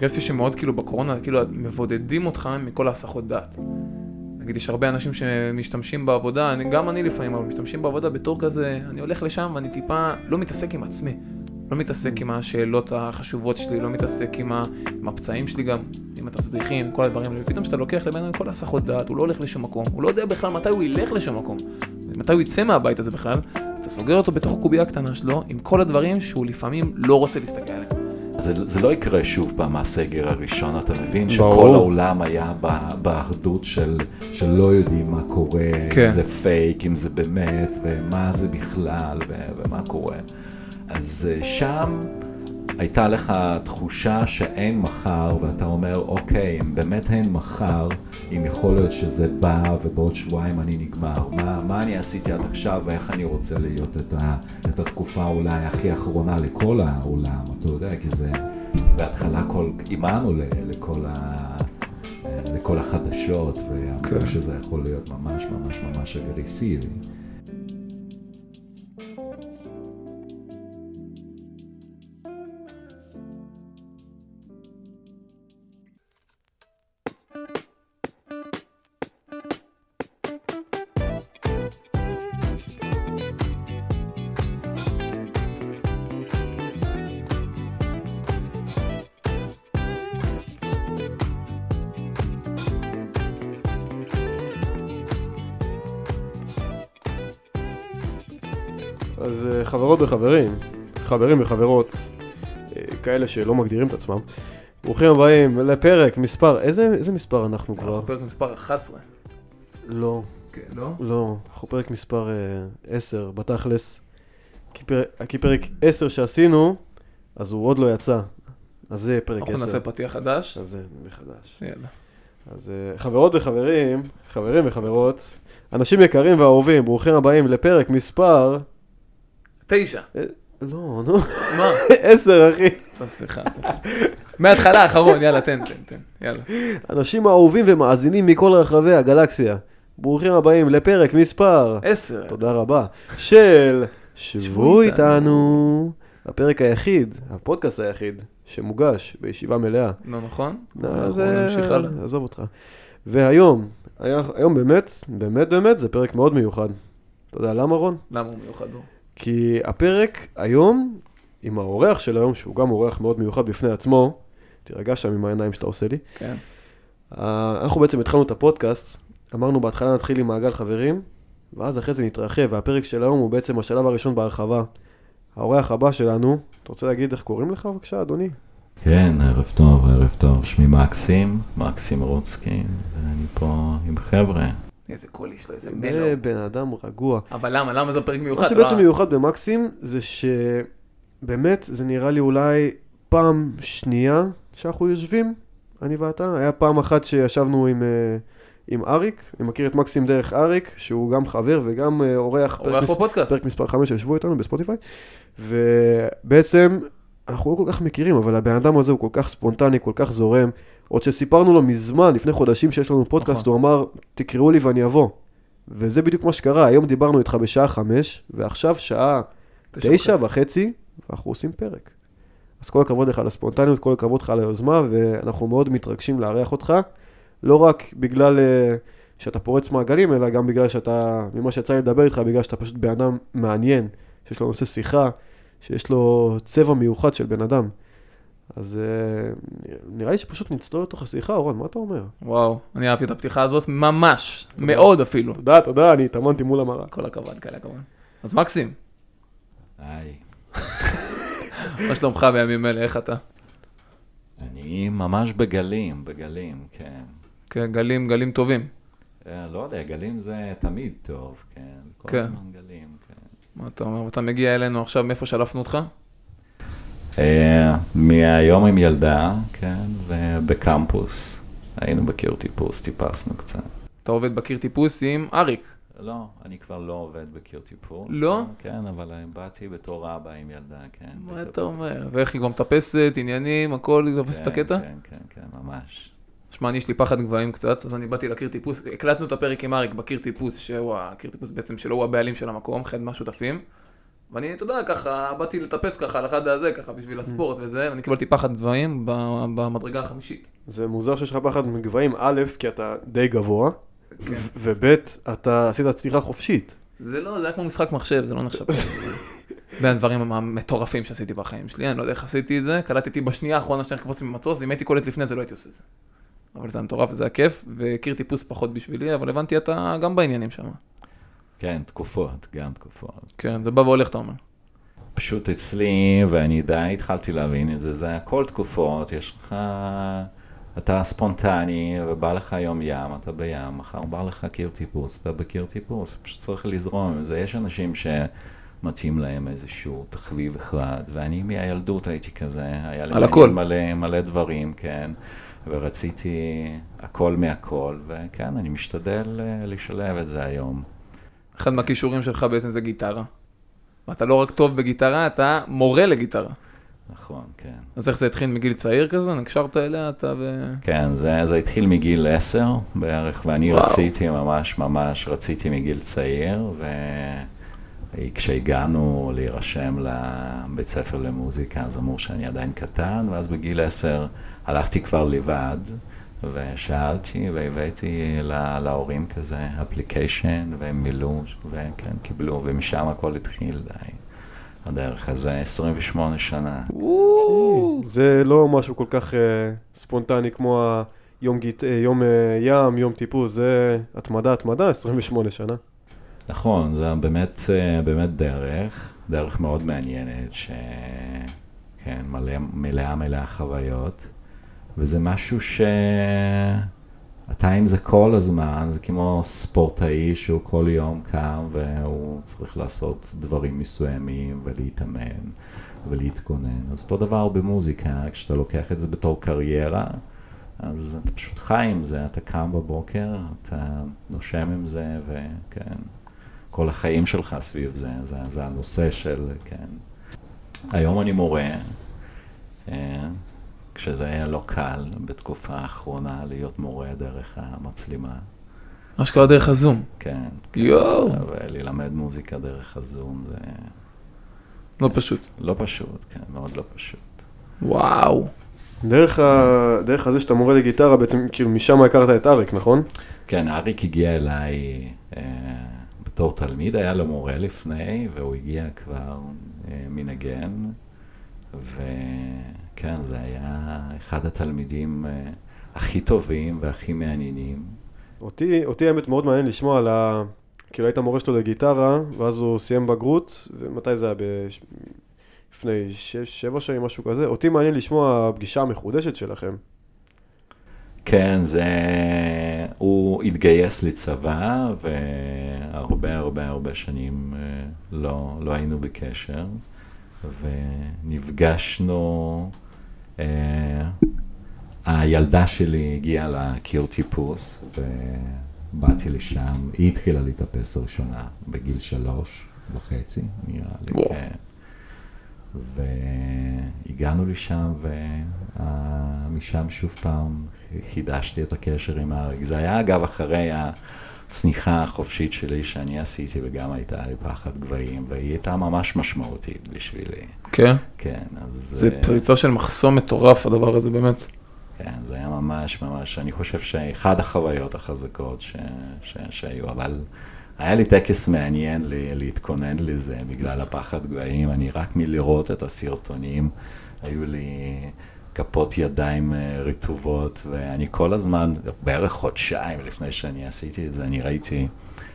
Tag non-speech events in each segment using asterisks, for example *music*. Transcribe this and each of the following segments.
הרגשתי שמאוד כאילו בקורונה, כאילו מבודדים אותך מכל ההסחות דעת. נגיד, יש הרבה אנשים שמשתמשים בעבודה, אני, גם אני לפעמים, אבל משתמשים בעבודה בתור כזה, אני הולך לשם ואני טיפה לא מתעסק עם עצמי. לא מתעסק עם השאלות החשובות שלי, לא מתעסק עם, ה, עם הפצעים שלי גם, עם התסביכים, כל הדברים האלה. ופתאום כשאתה לוקח לבן אדם כל ההסחות דעת, הוא לא הולך לשום מקום, הוא לא יודע בכלל מתי הוא ילך לשום מקום, מתי הוא יצא מהבית הזה בכלל, אתה סוגר אותו בתוך הקובייה הקטנה שלו, עם כל הדברים שהוא לפעמים לא רוצה להסתכל עליהם. זה, זה לא יקרה שוב פעם מהסגר הראשון, אתה מבין? ברור. שכל העולם היה באחדות של, של לא יודעים מה קורה, כן. אם זה פייק, אם זה באמת, ומה זה בכלל, ו- ומה קורה. אז אה, שם הייתה לך תחושה שאין מחר, ואתה אומר, אוקיי, אם באמת אין מחר, אם יכול להיות שזה בא ובעוד שבועיים אני נגמר, מה, מה אני עשיתי עד עכשיו ואיך אני רוצה להיות את, ה, את התקופה אולי הכי אחרונה לכל העולם, אתה יודע, כי זה בהתחלה כל, אימנו לכל, ה, לכל החדשות, ואמרו כן. שזה יכול להיות ממש ממש ממש אגרסיבי. אז אה, חברות וחברים, חברים וחברות, אה, כאלה שלא מגדירים את עצמם, ברוכים הבאים לפרק מספר, איזה, איזה מספר אנחנו כבר? אנחנו פרק מספר 11. לא, כן, לא? לא, אנחנו פרק מספר אה, 10 בתכלס. כי פרק, כי פרק 10 שעשינו, אז הוא עוד לא יצא. אז זה פרק 10. אנחנו נעשה פתיח חדש. אז זה מחדש. יאללה. אז אה, חברות וחברים, חברים וחברות, אנשים יקרים ואהובים, ברוכים הבאים לפרק מספר... תשע. לא, נו, מה? *laughs* 10 אחי. לא, סליחה. מההתחלה האחרון, יאללה, תן, תן, תן. יאללה. אנשים אהובים ומאזינים מכל רחבי הגלקסיה. ברוכים הבאים לפרק מספר, עשר. תודה רבה, של שבו איתנו. הפרק היחיד, הפודקאסט היחיד, שמוגש בישיבה מלאה. לא נכון? אז אה, נמשיך הלאה. עזוב אותך. והיום, היום באמת, באמת באמת, זה פרק מאוד מיוחד. אתה יודע למה רון? למה הוא מיוחד? אור? כי הפרק היום, עם האורח של היום, שהוא גם אורח מאוד מיוחד בפני עצמו, תירגע שם עם העיניים שאתה עושה לי. כן. אה, אנחנו בעצם התחלנו את הפודקאסט, אמרנו בהתחלה נתחיל עם מעגל חברים, ואז אחרי זה נתרחב, והפרק של היום הוא בעצם השלב הראשון בהרחבה. האורח הבא שלנו, אתה רוצה להגיד איך קוראים לך בבקשה, אדוני? כן, ערב טוב, ערב טוב. שמי מקסים, מקסים רוצקין, ואני פה עם חבר'ה. איזה קול יש לו, איזה זה מלו. בן אדם רגוע. אבל למה? למה זה פרק מיוחד? מה שבעצם אה, מיוחד במקסים, זה שבאמת, זה נראה לי אולי פעם שנייה שאנחנו יושבים, אני ואתה. היה פעם אחת שישבנו עם, אה, עם אריק, אני מכיר את מקסים דרך אריק, שהוא גם חבר וגם אה, אורח. פרק אורח מס- בפודקאסט. פרק מספר 5 שישבו איתנו בספוטיפיי, ובעצם אנחנו לא כל כך מכירים, אבל הבן אדם הזה הוא כל כך ספונטני, כל כך זורם. עוד שסיפרנו לו מזמן, לפני חודשים שיש לנו פודקאסט, נכון. הוא אמר, תקראו לי ואני אבוא. וזה בדיוק מה שקרה, היום דיברנו איתך בשעה חמש, ועכשיו שעה תשע וחצי. ואנחנו עושים פרק. אז כל הכבוד לך על הספונטניות, כל הכבוד לך על היוזמה, ואנחנו מאוד מתרגשים לארח אותך, לא רק בגלל אה, שאתה פורץ מעגלים, אלא גם בגלל שאתה, ממה שיצא לי לדבר איתך, בגלל שאתה פשוט בן אדם מעניין, שיש לו נושא שיחה, שיש לו צבע מיוחד של בן אדם. אז אה, נראה לי שפשוט נצלול לתוך השיחה, רון, מה אתה אומר? וואו, אני אהבתי את הפתיחה הזאת ממש, מאוד אפילו. תודה, תודה, אני התאמנתי מול המראה. כל הכבוד, כל הכבוד. אז מקסים, היי. *laughs* מה שלומך בימים אלה, איך אתה? אני ממש בגלים, בגלים, כן. כן, גלים, גלים טובים. אה, לא יודע, גלים זה תמיד טוב, כן. כל כן. הזמן גלים, כן. מה אתה אומר? ואתה מגיע אלינו עכשיו, מאיפה שלפנו אותך? אה, מהיום עם ילדה, כן, ובקמפוס. היינו בקיר טיפוס, טיפסנו קצת. אתה עובד בקיר טיפוס עם אריק. לא, אני כבר לא עובד בקיר טיפוס. לא? כן, אבל באתי בתור אבא עם ילדה, כן. מה אתה. אומר? ואיך היא כבר מטפסת, עניינים, הכל, היא תופסת את כן, הקטע? כן, כן, כן, ממש. שמע, אני יש לי פחד גבהים קצת, אז אני באתי לקיר טיפוס, הקלטנו את הפרק עם אריק בקיר טיפוס, שהוא הקיר טיפוס בעצם שלו, הוא הבעלים של המקום, אחד מהשותפים. ואני, אתה יודע, ככה, באתי לטפס ככה על אחד הזה, ככה, בשביל הספורט וזה, ואני קיבלתי פחד גבהים במדרגה החמישית. זה מוזר שיש לך פחד מגבהים, א', כי אתה די גבוה, כן. וב', אתה עשית צניחה חופשית. זה לא, זה היה כמו משחק מחשב, זה לא נחשב. *laughs* בין הדברים המטורפים שעשיתי בחיים שלי, אני לא יודע איך עשיתי את זה, קלטתי בשנייה האחרונה שאני לקפוץ ממטוס, ואם הייתי קולט לפני זה לא הייתי עושה את זה. אבל זה היה מטורף וזה היה כיף, והכיר טיפוס פחות בשבילי, אבל הבנתי אתה גם בעניינים שם. כן, תקופות, גם תקופות. כן, זה בא והולך, אתה אומר. פשוט אצלי, ואני די התחלתי להבין את זה, זה הכל תקופות, יש לך, אתה ספונטני, ובא לך יום ים, אתה בים, מחר בא לך קיר טיפוס, אתה בקיר טיפוס, פשוט צריך לזרום עם זה. יש אנשים שמתאים להם איזשהו תחביב אחד, ואני מהילדות הייתי כזה, היה לי. מלא, מלא דברים, כן, ורציתי הכל מהכל, וכן, אני משתדל אה, לשלב את זה היום. אחד מהכישורים שלך בעצם זה גיטרה. ואתה לא רק טוב בגיטרה, אתה מורה לגיטרה. נכון, כן. אז איך זה התחיל מגיל צעיר כזה? נקשרת אליה, אתה ו... כן, זה, זה התחיל מגיל עשר בערך, ואני וואו. רציתי ממש ממש, רציתי מגיל צעיר, וכשהגענו להירשם לבית ספר למוזיקה, אז אמרו שאני עדיין קטן, ואז בגיל עשר הלכתי כבר לבד, ושאלתי והבאתי לה, להורים כזה אפליקיישן, והם מילאו, וכן, קיבלו, ומשם הכל התחיל די. הדרך הזה 28 שנה. זה לא משהו כל כך אה, ספונטני כמו היום, גיט, אה, יום אה, ים, יום טיפוס, זה התמדה, התמדה, 28 שנה. נכון, זה באמת, אה, באמת דרך, דרך מאוד מעניינת, ש... כן, מלא, מלאה מלאה חוויות, וזה משהו ש... אתה עם זה כל הזמן, זה כמו ספורטאי שהוא כל יום קם והוא צריך לעשות דברים מסוימים ולהתאמן ולהתכונן. אז אותו דבר במוזיקה, כשאתה לוקח את זה בתור קריירה, אז אתה פשוט חי עם זה, אתה קם בבוקר, אתה נושם עם זה, וכן, כל החיים שלך סביב זה, זה, זה הנושא של, כן. היום אני מורה, כשזה היה לא קל בתקופה האחרונה להיות מורה דרך המצלמה, אשכרה דרך הזום. כן. כן. יואו. וללמד מוזיקה דרך הזום זה לא פשוט. לא פשוט, כן, מאוד לא פשוט. וואו. דרך, ה... דרך הזה שאתה מורה לגיטרה, בעצם כאילו משם הכרת את אריק, נכון? כן, אריק הגיע אליי אה, בתור תלמיד, היה לו מורה לפני, והוא הגיע כבר אה, מנגן, וכן, זה היה אחד התלמידים אה, הכי טובים והכי מעניינים. אותי, אותי האמת מאוד מעניין לשמוע על ה... כאילו היית מורה שלו לגיטרה, ואז הוא סיים בגרות, ומתי זה היה? בש... לפני שש, שבע שנים, משהו כזה. אותי מעניין לשמוע הפגישה המחודשת שלכם. כן, זה... הוא התגייס לצבא, והרבה הרבה הרבה שנים אה, לא, לא היינו בקשר, ונפגשנו... אה, הילדה שלי הגיעה לקיר טיפוס, ובאתי לשם, היא התחילה להתאפס ראשונה בגיל שלוש וחצי, נראה לי. כן. והגענו לשם, ומשם שוב פעם חידשתי את הקשר עם אריק. זה היה אגב אחרי הצניחה החופשית שלי שאני עשיתי, וגם הייתה לי פחד גבהים, והיא הייתה ממש משמעותית בשבילי. כן. כן, אז... זה אה, פריצה של מחסום מטורף, הדבר הזה, באמת. כן, זה היה ממש ממש, אני חושב שאחד החוויות החזקות ש, ש, שהיו, אבל היה לי טקס מעניין לי, להתכונן לזה בגלל הפחד גבהים, אני רק מלראות את הסרטונים, היו לי כפות ידיים אה, רטובות, ואני כל הזמן, בערך חודשיים לפני שאני עשיתי את זה, אני ראיתי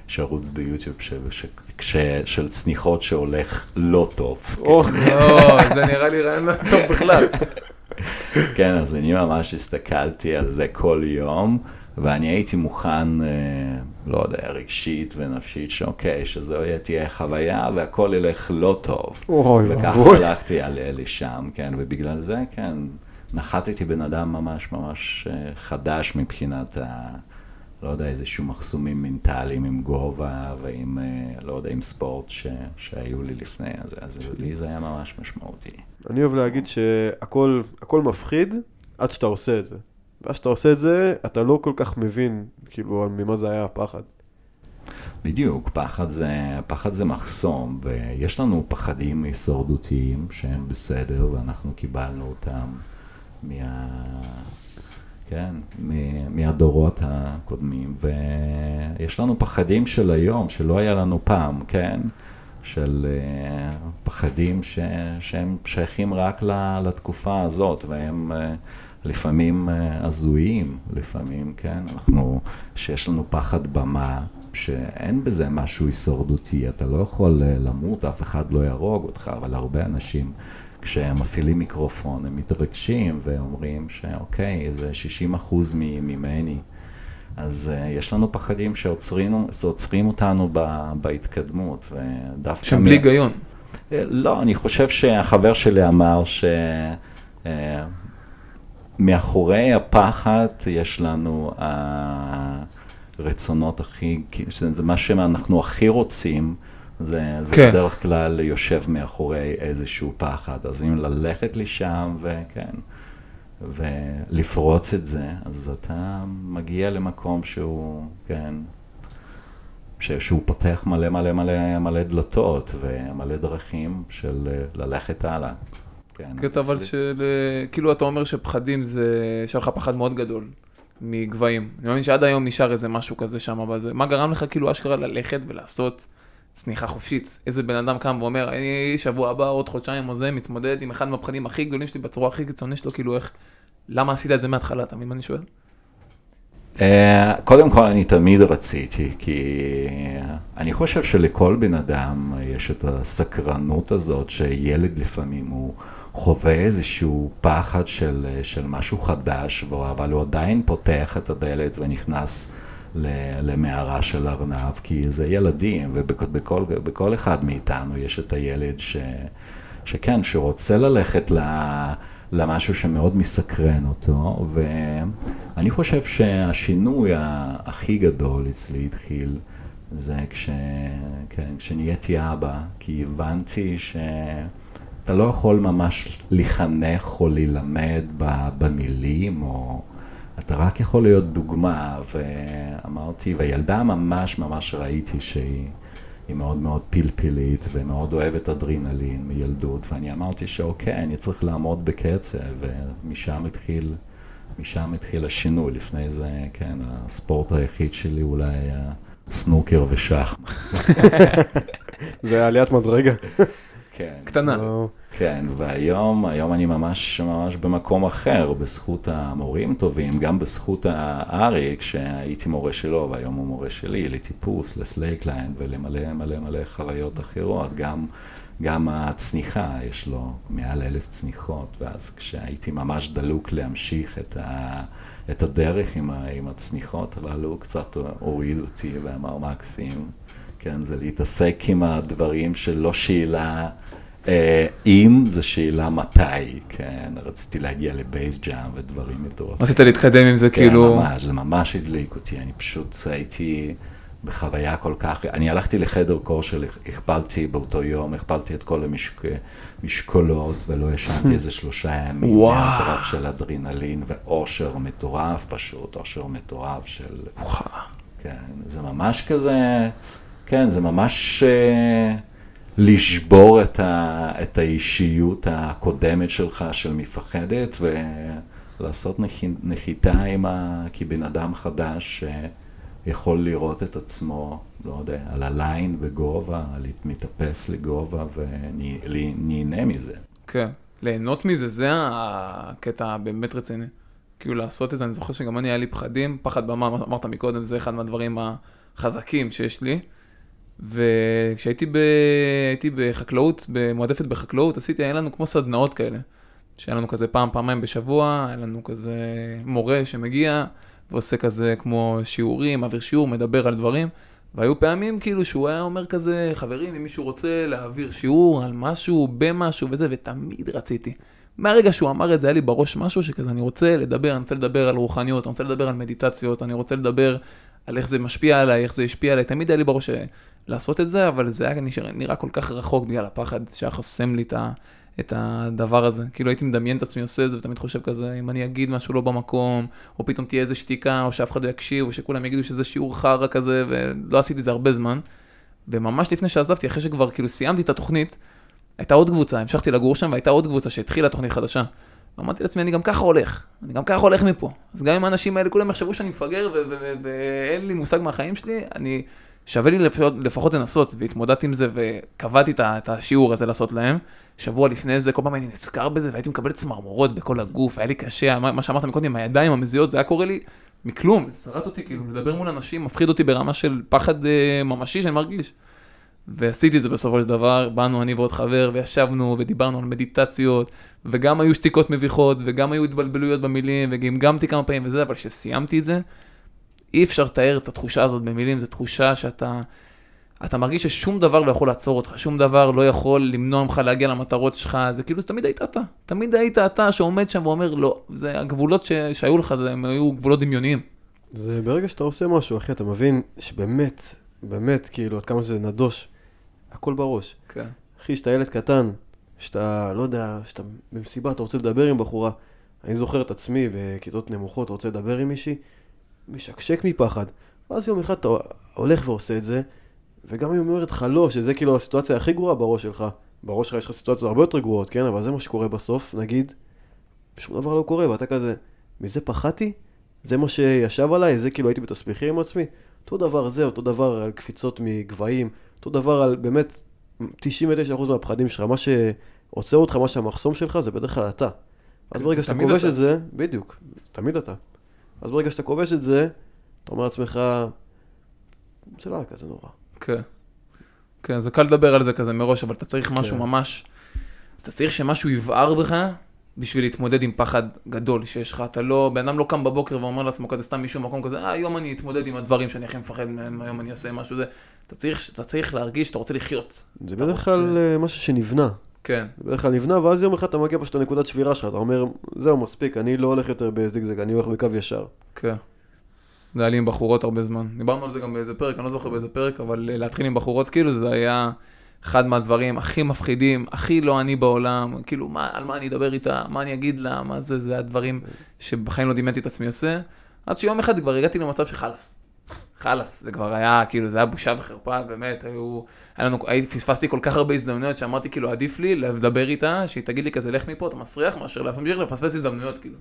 שערוץ ביוטיוב ש, ש, ש, של צניחות שהולך לא טוב. או, לא, זה נראה לי רעיון לא טוב בכלל. *laughs* כן, אז אני ממש הסתכלתי על זה כל יום, ואני הייתי מוכן, אה, לא יודע, רגשית ונפשית, שאוקיי, שזו תהיה חוויה והכל ילך לא טוב. אוי וככה. הלכתי על לשם, כן, ובגלל זה, כן, נחתתי בן אדם ממש ממש אה, חדש מבחינת ה... לא יודע, איזשהו מחסומים מנטליים עם גובה ועם, אה, לא יודע, עם ספורט ש, שהיו לי לפני, אז, אז לי זה היה ממש משמעותי. אני אוהב להגיד שהכל הכל מפחיד עד שאתה עושה את זה. ואז שאתה עושה את זה, אתה לא כל כך מבין, כאילו, ממה זה היה הפחד. בדיוק, פחד זה, פחד זה מחסום, ויש לנו פחדים הישרדותיים שהם בסדר, ואנחנו קיבלנו אותם מה... כן, מהדורות הקודמים, ויש לנו פחדים של היום, שלא היה לנו פעם, כן? של uh, פחדים ש, שהם שייכים רק לתקופה הזאת, והם uh, לפעמים uh, הזויים, לפעמים, כן? אנחנו, שיש לנו פחד במה, שאין בזה משהו הישרדותי, אתה לא יכול למות, אף אחד לא יהרוג אותך, אבל הרבה אנשים, כשהם מפעילים מיקרופון, הם מתרגשים ואומרים שאוקיי, זה 60 אחוז ממני. אז uh, יש לנו פחדים שעוצרים, אותנו ב, בהתקדמות, ודווקא... שהם בלי היגיון. אה, לא, אני חושב שהחבר שלי אמר שמאחורי uh, הפחד יש לנו הרצונות הכי, זה מה שאנחנו הכי רוצים, זה, זה כן. בדרך כלל יושב מאחורי איזשהו פחד, אז אם ללכת לשם, וכן. ולפרוץ את זה, אז אתה מגיע למקום שהוא, כן, ש, שהוא פותח מלא מלא מלא מלא דלתות ומלא דרכים של ללכת הלאה. כן, כן אבל של, כאילו אתה אומר שפחדים זה, יש לך פחד מאוד גדול מגבהים. אני מאמין שעד היום נשאר איזה משהו כזה שם בזה. מה גרם לך כאילו אשכרה ללכת ולעשות צניחה חופשית? איזה בן אדם קם ואומר, אני שבוע הבא, עוד חודשיים או זה, מתמודד עם אחד מהפחדים הכי גדולים שלי בצורה הכי קיצונית שלו, כאילו איך, למה עשית את זה מההתחלה, אתה מבין מה אני שואל? אה, קודם כל אני תמיד רציתי, כי אני חושב שלכל בן אדם יש את הסקרנות הזאת שילד לפעמים הוא חווה איזשהו פחד של, של משהו חדש, אבל הוא עדיין פותח את הדלת ונכנס למערה של ארנב, כי זה ילדים, ובכל אחד מאיתנו יש את הילד ש, שכן, שרוצה ללכת ל... למשהו שמאוד מסקרן אותו, ואני חושב שהשינוי הכי גדול אצלי התחיל זה כש... כן, כשנהייתי אבא, כי הבנתי שאתה לא יכול ממש לחנך או ללמד במילים, או אתה רק יכול להיות דוגמה, ואמרתי, והילדה ממש ממש ראיתי שהיא... היא מאוד מאוד פלפלית ומאוד אוהבת אדרינלין מילדות, ואני אמרתי שאוקיי, אני צריך לעמוד בקצב, ומשם התחיל, משם התחיל השינוי. לפני זה, כן, הספורט היחיד שלי אולי היה סנוקר ושח. *laughs* זה עליית מדרגה. *laughs* כן. קטנה. כן, והיום, היום אני ממש ממש במקום אחר, בזכות המורים טובים, גם בזכות האריק, שהייתי מורה שלו, והיום הוא מורה שלי, לטיפוס, לסלקליין ולמלא מלא מלא חוויות אחרות, גם, גם הצניחה, יש לו מעל אלף צניחות, ואז כשהייתי ממש דלוק להמשיך את, ה, את הדרך עם, ה, עם הצניחות הללו, הוא קצת הוריד אותי ואמר מקסים, כן, זה להתעסק עם הדברים שלא שאלה אה, אם זה שאלה מתי, כן, רציתי להגיע לבייס ג'אם ודברים מטורפים. רצית להתקדם עם זה כן, כאילו... כן, ממש, זה ממש הדליק אותי, אני פשוט הייתי בחוויה כל כך, אני הלכתי לחדר כושר, הכפלתי באותו יום, הכפלתי את כל המשקולות ולא ישנתי איזה שלושה ימים. מהטרף של אדרינלין ואושר מטורף פשוט, אושר מטורף של... וואו. כן, זה ממש כזה, כן, זה ממש... Uh, לשבור את, ה, את האישיות הקודמת שלך של מפחדת ולעשות נחיתה עם ה... כבן אדם חדש שיכול לראות את עצמו, לא יודע, על הליין בגובה, מתאפס לגובה ונהנה מזה. כן, ליהנות מזה, זה הקטע הבאמת רציני. כאילו לעשות את זה, אני זוכר שגם אני היה לי פחדים, פחד במה, אמרת מקודם, זה אחד מהדברים החזקים שיש לי. וכשהייתי ב... בחקלאות, מועדפת בחקלאות, עשיתי, היה לנו כמו סדנאות כאלה. שהיה לנו כזה פעם, פעמיים בשבוע, היה לנו כזה מורה שמגיע ועושה כזה כמו שיעורים, מעביר שיעור, מדבר על דברים. והיו פעמים כאילו שהוא היה אומר כזה, חברים, אם מישהו רוצה להעביר שיעור על משהו, במשהו וזה, ותמיד רציתי. מהרגע שהוא אמר את זה, היה לי בראש משהו שכזה, אני רוצה לדבר, אני רוצה לדבר על רוחניות, אני רוצה לדבר על מדיטציות, אני רוצה לדבר על איך זה משפיע עליי, איך זה השפיע עליי, תמיד היה לי בראש לעשות את זה, אבל זה היה נראה, נראה כל כך רחוק בגלל הפחד שהיה חוסם לי את, ה, את הדבר הזה. כאילו הייתי מדמיין את עצמי עושה את זה, ותמיד חושב כזה, אם אני אגיד משהו לא במקום, או פתאום תהיה איזה שתיקה, או שאף אחד לא יקשיב, או שכולם יגידו שזה שיעור חרא כזה, ולא עשיתי את זה הרבה זמן. וממש לפני שעזבתי, אחרי שכבר כאילו סיימתי את התוכנית, הייתה עוד קבוצה, המשכתי לגור שם, והייתה עוד קבוצה שהתחילה תוכנית חדשה. אמרתי לעצמי, אני גם ככה הולך, אני גם ככה הולך מפה. אז גם אם האנשים האלה כולם יחשבו שאני מפגר ואין לי מושג מהחיים שלי, אני, שווה לי לפחות, לפחות לנסות, והתמודדתי עם זה וקבעתי את השיעור הזה לעשות להם. שבוע לפני זה, כל פעם הייתי נזכר בזה והייתי מקבל צמרמורות בכל הגוף, היה לי קשה, מה, מה שאמרת מקודם, הידיים המזיעות, זה היה קורה לי מכלום, זה שרט אותי, כאילו, לדבר מול אנשים מפחיד אותי ברמה של פחד אה, ממשי שאני מרגיש. ועשיתי את זה בסופו של דבר, באנו אני ועוד חבר, וישבנו ודיברנו על מדיטציות, וגם היו שתיקות מביכות, וגם היו התבלבלויות במילים, וגמגמתי כמה פעמים וזה, אבל כשסיימתי את זה, אי אפשר לתאר את התחושה הזאת במילים, זו תחושה שאתה... אתה מרגיש ששום דבר לא יכול לעצור אותך, שום דבר לא יכול למנוע ממך להגיע למטרות שלך, זה כאילו, זה תמיד היית אתה. תמיד היית אתה שעומד שם ואומר, לא, זה הגבולות ש... שהיו לך, זה, הם היו גבולות דמיוניים. זה ברגע שאתה עושה משהו, אחי, אתה מבין שבאמת, באמת, כאילו, עד כמה שזה נדוש, הכל בראש. כן. אחי, שאתה ילד קטן, שאתה, לא יודע, שאתה במסיבה, אתה רוצה לדבר עם בחורה. אני זוכר את עצמי בכיתות נמוכות, רוצה לדבר עם מישהי, משקשק מפחד. ואז יום אחד אתה הולך ועושה את זה, וגם אם היא אומרת לך לא, שזה כאילו הסיטואציה הכי גרועה בראש שלך. בראש שלך יש לך סיטואציות הרבה יותר גרועות, כן? אבל זה מה שקורה בסוף, נגיד, שום דבר לא קורה, ואתה כזה, מזה פחדתי? זה מה שישב עליי? זה כאילו הייתי בתסביכים עם עצמי? אותו דבר זה, אותו דבר על קפיצות מגבהים, אותו דבר על באמת 99% מהפחדים שלך, מה שעוצר אותך, מה שהמחסום שלך, זה בדרך כלל אתה. אז כן, ברגע שאתה כובש. את זה, בדיוק, תמיד אתה. אז ברגע שאתה כובש את זה, אתה אומר לעצמך, זה לא היה כזה נורא. כן. כן, זה קל לדבר על זה כזה מראש, אבל אתה צריך משהו כן. ממש... אתה צריך שמשהו יבער בך בשביל להתמודד עם פחד גדול שיש לך. אתה לא, בן אדם לא קם בבוקר ואומר לעצמו כזה, סתם מישהו במקום כזה, אה, היום אני אתמודד עם הדברים שאני הכי מפחד מהם, היום אני אעשה משהו זה. אתה צריך, אתה צריך להרגיש שאתה רוצה לחיות. זה בדרך רוצה- כלל אה, משהו שנבנה. כן, זה בדרך כלל נבנה, ואז יום אחד אתה מגיע פשוט לנקודת שבירה שלך, אתה אומר, זהו, מספיק, אני לא הולך יותר בזיגזג, אני הולך בקו ישר. כן. זה היה לי עם בחורות הרבה זמן. דיברנו על זה גם באיזה פרק, אני לא זוכר באיזה פרק, אבל אה, להתחיל עם בחורות, כאילו זה היה אחד מהדברים הכי מפחידים, הכי לא אני בעולם, כאילו, מה, על מה אני אדבר איתה, מה אני אגיד לה, מה זה, זה הדברים שבחיים לא דמיינתי את עצמי עושה. עד שיום אחד כבר הגעתי למצב שחלאס. חלאס, זה כבר היה, כאילו, זה היה בושה וחרפה, באמת, היו, היה לנו, הייתי, פספסתי כל כך הרבה הזדמנויות שאמרתי, כאילו, עדיף לי לדבר איתה, שהיא תגיד לי כזה, לך מפה, אתה מסריח, מאשר להמשיך לפספס הזדמנויות, כאילו.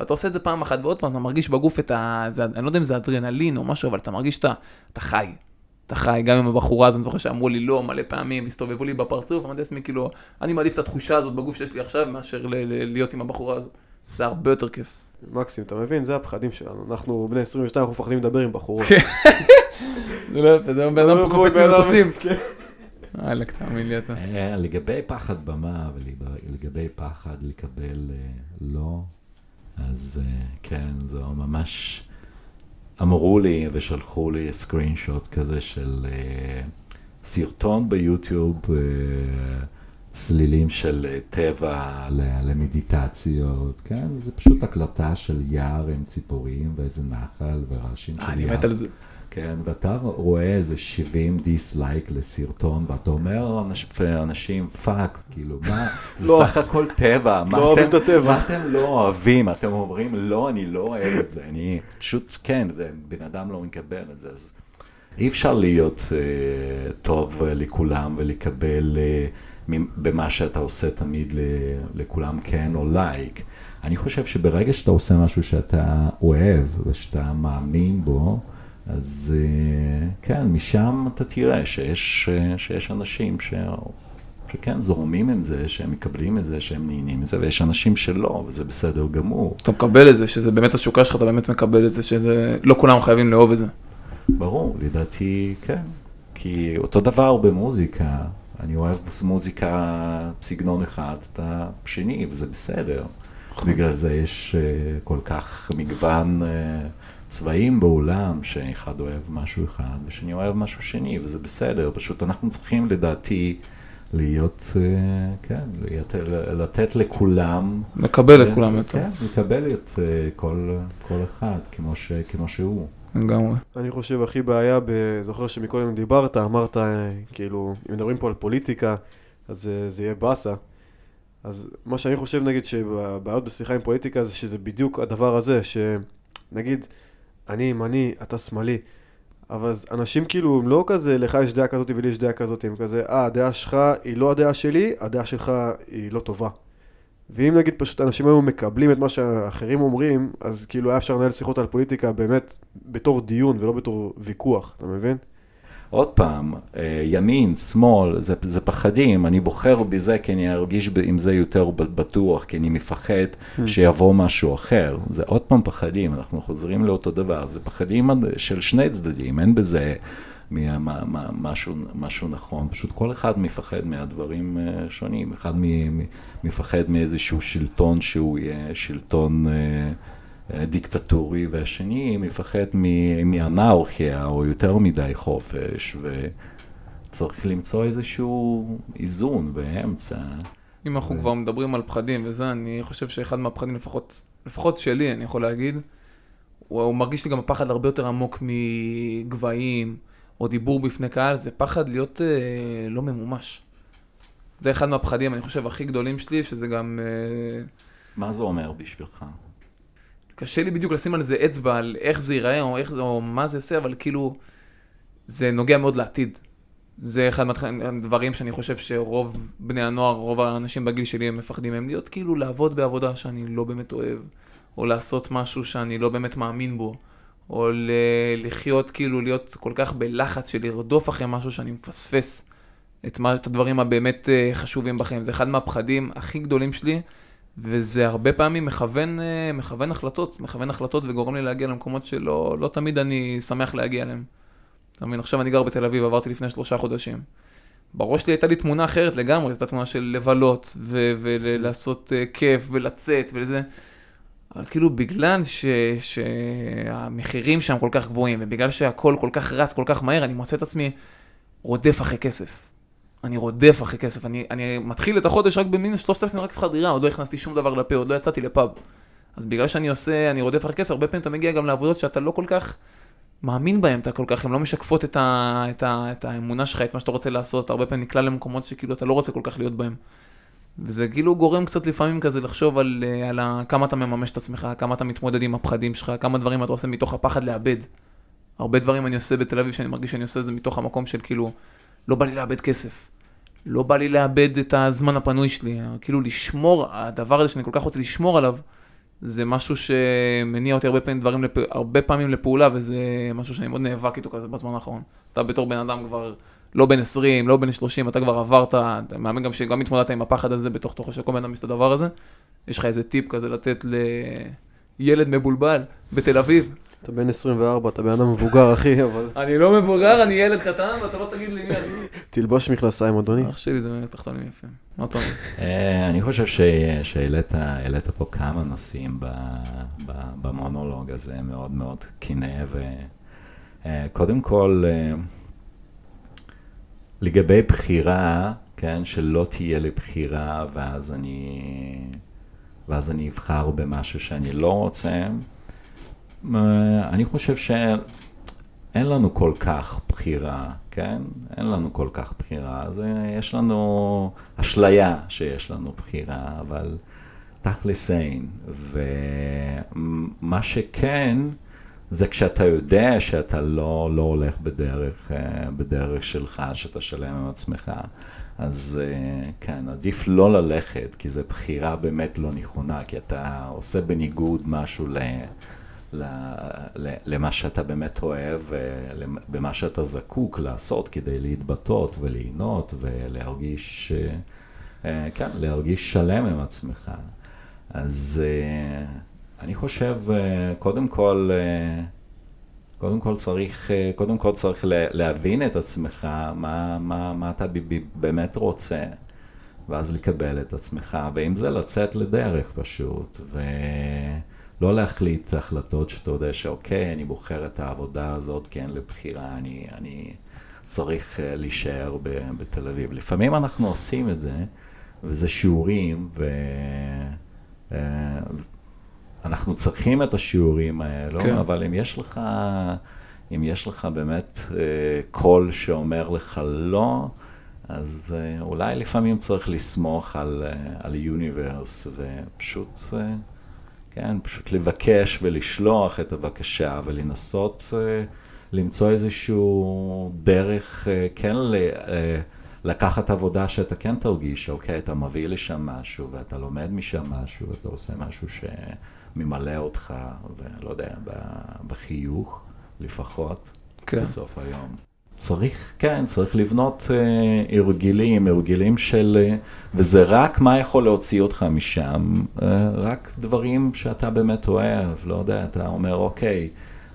ואתה עושה את זה פעם אחת ועוד פעם, אתה מרגיש בגוף את ה... זה, אני לא יודע אם זה אדרנלין או משהו, אבל אתה מרגיש שאתה אתה חי. אתה חי, גם עם הבחורה הזאת, אני זוכר שאמרו לי לא מלא פעמים, הסתובבו לי בפרצוף, אמרתי לעצמי, כאילו, אני מעדיף את התחושה הזאת בגוף שיש לי עכשיו, מאשר ל- ל- להיות עם הבחורה הזאת. זה הרבה יותר כיף. מקסים, אתה מבין? זה הפחדים שלנו. אנחנו בני 22, אנחנו מפחדים לדבר עם בחורות. כן. זה לא יפה, זה בן אדם פה קופץ ממטוסים. כן. וואלכ, תאמין לי אתה. אה, לגבי פחד במה ולגבי פחד לקבל אה, לא, אז אה, כן, זו ממש... אמרו לי ושלחו לי screenshot כזה של אה, סרטון ביוטיוב, אה, צלילים של אה, טבע למדיטציות, כן? זה פשוט הקלטה של יער עם ציפורים ואיזה נחל ורעשים של אה, אני יער. מת על זה. כן, ואתה רואה איזה 70 dislike לסרטון, ואתה אומר אנשים, אנשים פאק, כאילו, מה, *laughs* זה לא. סך הכל טבע, מה לא אוהבים אתם- את הטבע. מה אתם לא אוהבים? אתם אומרים, לא, אני לא אוהב את זה, אני פשוט, כן, זה, בן אדם לא מקבל את זה, אז אי אפשר להיות אה, טוב אה, לכולם ולקבל אה, במה שאתה עושה תמיד ל, לכולם כן או לייק. אני חושב שברגע שאתה עושה משהו שאתה אוהב ושאתה מאמין בו, אז אה, כן, משם אתה תראה שיש, אה, שיש אנשים ש... שכן זורמים עם זה, שהם מקבלים את זה, שהם נהנים מזה, ויש אנשים שלא, וזה בסדר גמור. אתה מקבל את זה, שזה באמת התשוקה שלך, אתה באמת מקבל את זה, שלא כולם חייבים לאהוב את זה. ברור, לדעתי כן. כי אותו דבר במוזיקה, אני אוהב מוזיקה סגנון אחד, אתה שני, וזה בסדר. בגלל זה יש אה, כל כך מגוון צבעים בעולם, שאחד אוהב משהו אחד, ושני אוהב משהו שני, וזה בסדר. פשוט אנחנו צריכים, לדעתי, להיות, אה, כן, להיות, לתת לכולם. לקבל את כולם יותר. כן, לקבל את אה, כל, כל אחד כמו, ש, כמו שהוא. לגמרי. אני חושב הכי בעיה, ב... זוכר שמקודם דיברת, אמרת, אה, כאילו, אם מדברים פה על פוליטיקה, אז זה יהיה באסה. אז מה שאני חושב, נגיד, שבבעיות בשיחה עם פוליטיקה זה שזה בדיוק הדבר הזה, שנגיד, אני ימני, אתה שמאלי, אבל אנשים כאילו הם לא כזה, לך יש דעה כזאת ולי יש דעה כזאת, הם כזה, אה, הדעה שלך היא לא הדעה שלי, הדעה שלך היא לא טובה. ואם נגיד פשוט אנשים היו מקבלים את מה שאחרים אומרים, אז כאילו היה אפשר לנהל שיחות על פוליטיקה באמת בתור דיון ולא בתור ויכוח, אתה מבין? עוד פעם, אה, ימין, שמאל, זה, זה פחדים, אני בוחר בזה כי אני ארגיש עם זה יותר בטוח, כי אני מפחד Hmm. שיבוא משהו אחר. זה עוד פעם פחדים, אנחנו חוזרים לאותו דבר, זה פחדים של שני צדדים, אין בזה מה, מה, מה, משהו, משהו נכון, פשוט כל אחד מפחד מהדברים אה, שונים, אחד מ, מ, מפחד מאיזשהו שלטון שהוא יהיה שלטון... דיקטטורי, והשני מפחד מאנרכיה או יותר מדי חופש, וצריך למצוא איזשהו איזון באמצע. אם אנחנו ו- כבר מדברים על פחדים וזה, אני חושב שאחד מהפחדים, לפחות, לפחות שלי, אני יכול להגיד, הוא, הוא מרגיש לי גם פחד הרבה יותר עמוק מגבהים, או דיבור בפני קהל, זה פחד להיות אה, לא ממומש. זה אחד מהפחדים, אני חושב, הכי גדולים שלי, שזה גם... אה, מה זה אומר בשבילך? קשה לי בדיוק לשים על זה אצבע, על איך זה ייראה, או, איך, או מה זה יעשה, אבל כאילו, זה נוגע מאוד לעתיד. זה אחד מהדברים שאני חושב שרוב בני הנוער, רוב האנשים בגיל שלי הם מפחדים מהם להיות כאילו לעבוד בעבודה שאני לא באמת אוהב, או לעשות משהו שאני לא באמת מאמין בו, או ל- לחיות כאילו להיות כל כך בלחץ של לרדוף אחרי משהו שאני מפספס את, מה, את הדברים הבאמת אה, חשובים בחיים. זה אחד מהפחדים הכי גדולים שלי, וזה הרבה פעמים מכוון, אה, מכוון החלטות, מכוון החלטות וגורם לי להגיע למקומות שלא לא תמיד אני שמח להגיע אליהם. אתה מבין, עכשיו אני גר בתל אביב, עברתי לפני שלושה חודשים. בראש שלי הייתה לי תמונה אחרת לגמרי, זו תמונה של לבלות, ו- ולעשות uh, כיף, ולצאת, ולזה. אבל כאילו בגלל ש- שהמחירים שם כל כך גבוהים, ובגלל שהכל כל כך רץ, כל כך מהר, אני מוצא את עצמי רודף אחרי כסף. אני רודף אחרי כסף, אני, אני מתחיל את החודש רק במינוס 3,000 רק שכר דירה, עוד לא הכנסתי שום דבר לפה, עוד לא יצאתי לפאב. אז בגלל שאני עושה, אני רודף אחרי כסף, הרבה פעמים אתה מגיע גם לעבודות שאתה לא כל כך מאמין בהן, אתה כל כך, הן לא משקפות את, ה, את, ה, את האמונה שלך, את מה שאתה רוצה לעשות, אתה הרבה פעמים נקלע למקומות שכאילו אתה לא רוצה כל כך להיות בהם. וזה כאילו גורם קצת לפעמים כזה לחשוב על, אה, על ה, כמה אתה מממש את עצמך, כמה אתה מתמודד עם הפחדים שלך, כמה דברים אתה עושה מתוך הפחד לאבד. הרבה דברים אני עושה בתל אביב שאני מרגיש שאני עושה את זה מתוך המקום של כאילו, לא בא לי לאבד כסף. לא בא לי לאבד את הזמן הפנוי שלי, כאילו לשמור, הדבר הזה שאני כל כך רוצה לשמור עליו, זה משהו שמניע אותי הרבה פעמים, דברים לפ... הרבה פעמים לפעולה, וזה משהו שאני מאוד נאבק איתו כזה בזמן האחרון. אתה בתור בן אדם כבר לא בן 20, לא בן 30, אתה כבר עברת, אתה מאמין גם שגם התמודדת עם הפחד הזה בתוך תוכו של כל בן אדם יש את הדבר הזה. יש לך איזה טיפ כזה לתת לילד מבולבל בתל אביב. אתה בן 24, אתה בן אדם מבוגר, אחי, אבל אני לא מבוגר, אני ילד קטן, ואתה לא תגיד לי מי אני. תלבוש מכנסיים, אדוני. אח שלי זה תחתונים יפים. מה אתה אומר? אה, אני חושב ש- שהעלית העלית פה כמה נושאים ב- ב- במונולוג הזה, מאוד מאוד כנה, וקודם כל, אה, לגבי בחירה, כן, שלא תהיה לי בחירה, ואז אני, ואז אני אבחר במשהו שאני לא רוצה, אה, אני חושב שאין לנו כל כך בחירה, כן? אין לנו כל כך בחירה. אז אה, יש לנו אשליה שיש לנו בחירה, אבל תכלס אין. ומה שכן, זה כשאתה יודע שאתה לא, לא הולך בדרך, אה, בדרך שלך, שאתה שלם עם עצמך. אז אה, כן, עדיף לא ללכת, כי זו בחירה באמת לא נכונה, כי אתה עושה בניגוד משהו ל... למה שאתה באמת אוהב, במה שאתה זקוק לעשות כדי להתבטאות וליהנות ולהרגיש, אה, כן, להרגיש שלם עם עצמך. אז אה, אני חושב, אה, קודם כל, אה, קודם כל צריך, אה, קודם כל צריך לה- להבין את עצמך, מה, מה, מה אתה באמת רוצה, ואז לקבל את עצמך, ואם זה לצאת לדרך פשוט, ולא להחליט החלטות שאתה יודע שאוקיי, אני בוחר את העבודה הזאת, כי אין לי בחירה, אני, אני צריך אה, להישאר ב- בתל אביב. לפעמים אנחנו עושים את זה, וזה שיעורים, ו... אה, אנחנו צריכים את השיעורים האלו, כן. כן. אבל אם יש לך, אם יש לך באמת אה, קול שאומר לך לא, אז אולי לפעמים צריך לסמוך על, על יוניברס ופשוט, כן, פשוט לבקש ולשלוח את הבקשה ולנסות אה, למצוא איזשהו דרך, אה, כן, ל, אה, לקחת עבודה שאתה כן תרגיש, אוקיי, אתה מביא לשם משהו ואתה לומד משם משהו, אתה עושה משהו שממלא אותך, ולא יודע, בחיוך לפחות, כן. בסוף היום. צריך, כן, צריך לבנות אה, הרגלים, הרגלים של... אה, וזה רק מה יכול להוציא אותך משם, אה, רק דברים שאתה באמת אוהב, לא יודע, אתה אומר, אוקיי,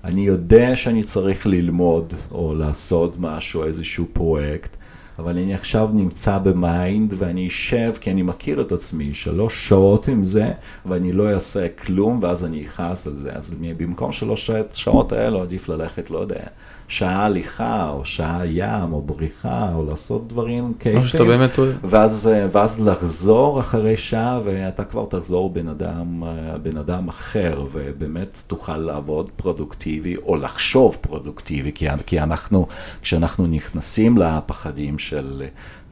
אני יודע שאני צריך ללמוד או לעשות משהו, איזשהו פרויקט, אבל אני עכשיו נמצא ב mind ואני אשב, כי אני מכיר את עצמי, שלוש שעות עם זה, ואני לא אעשה כלום, ואז אני אכעס על זה. אז במקום שלוש שעות האלו, עדיף ללכת, לא יודע, שעה הליכה, או שעה ים, או בריחה, או לעשות דברים כיפים. באמת. ואז, אה, ואז לחזור אחרי שעה, ואתה כבר תחזור בן אדם, אה, בן אדם אחר, ובאמת תוכל לעבוד פרודוקטיבי, או לחשוב פרודוקטיבי, כי, כי אנחנו, כשאנחנו נכנסים לפחדים של,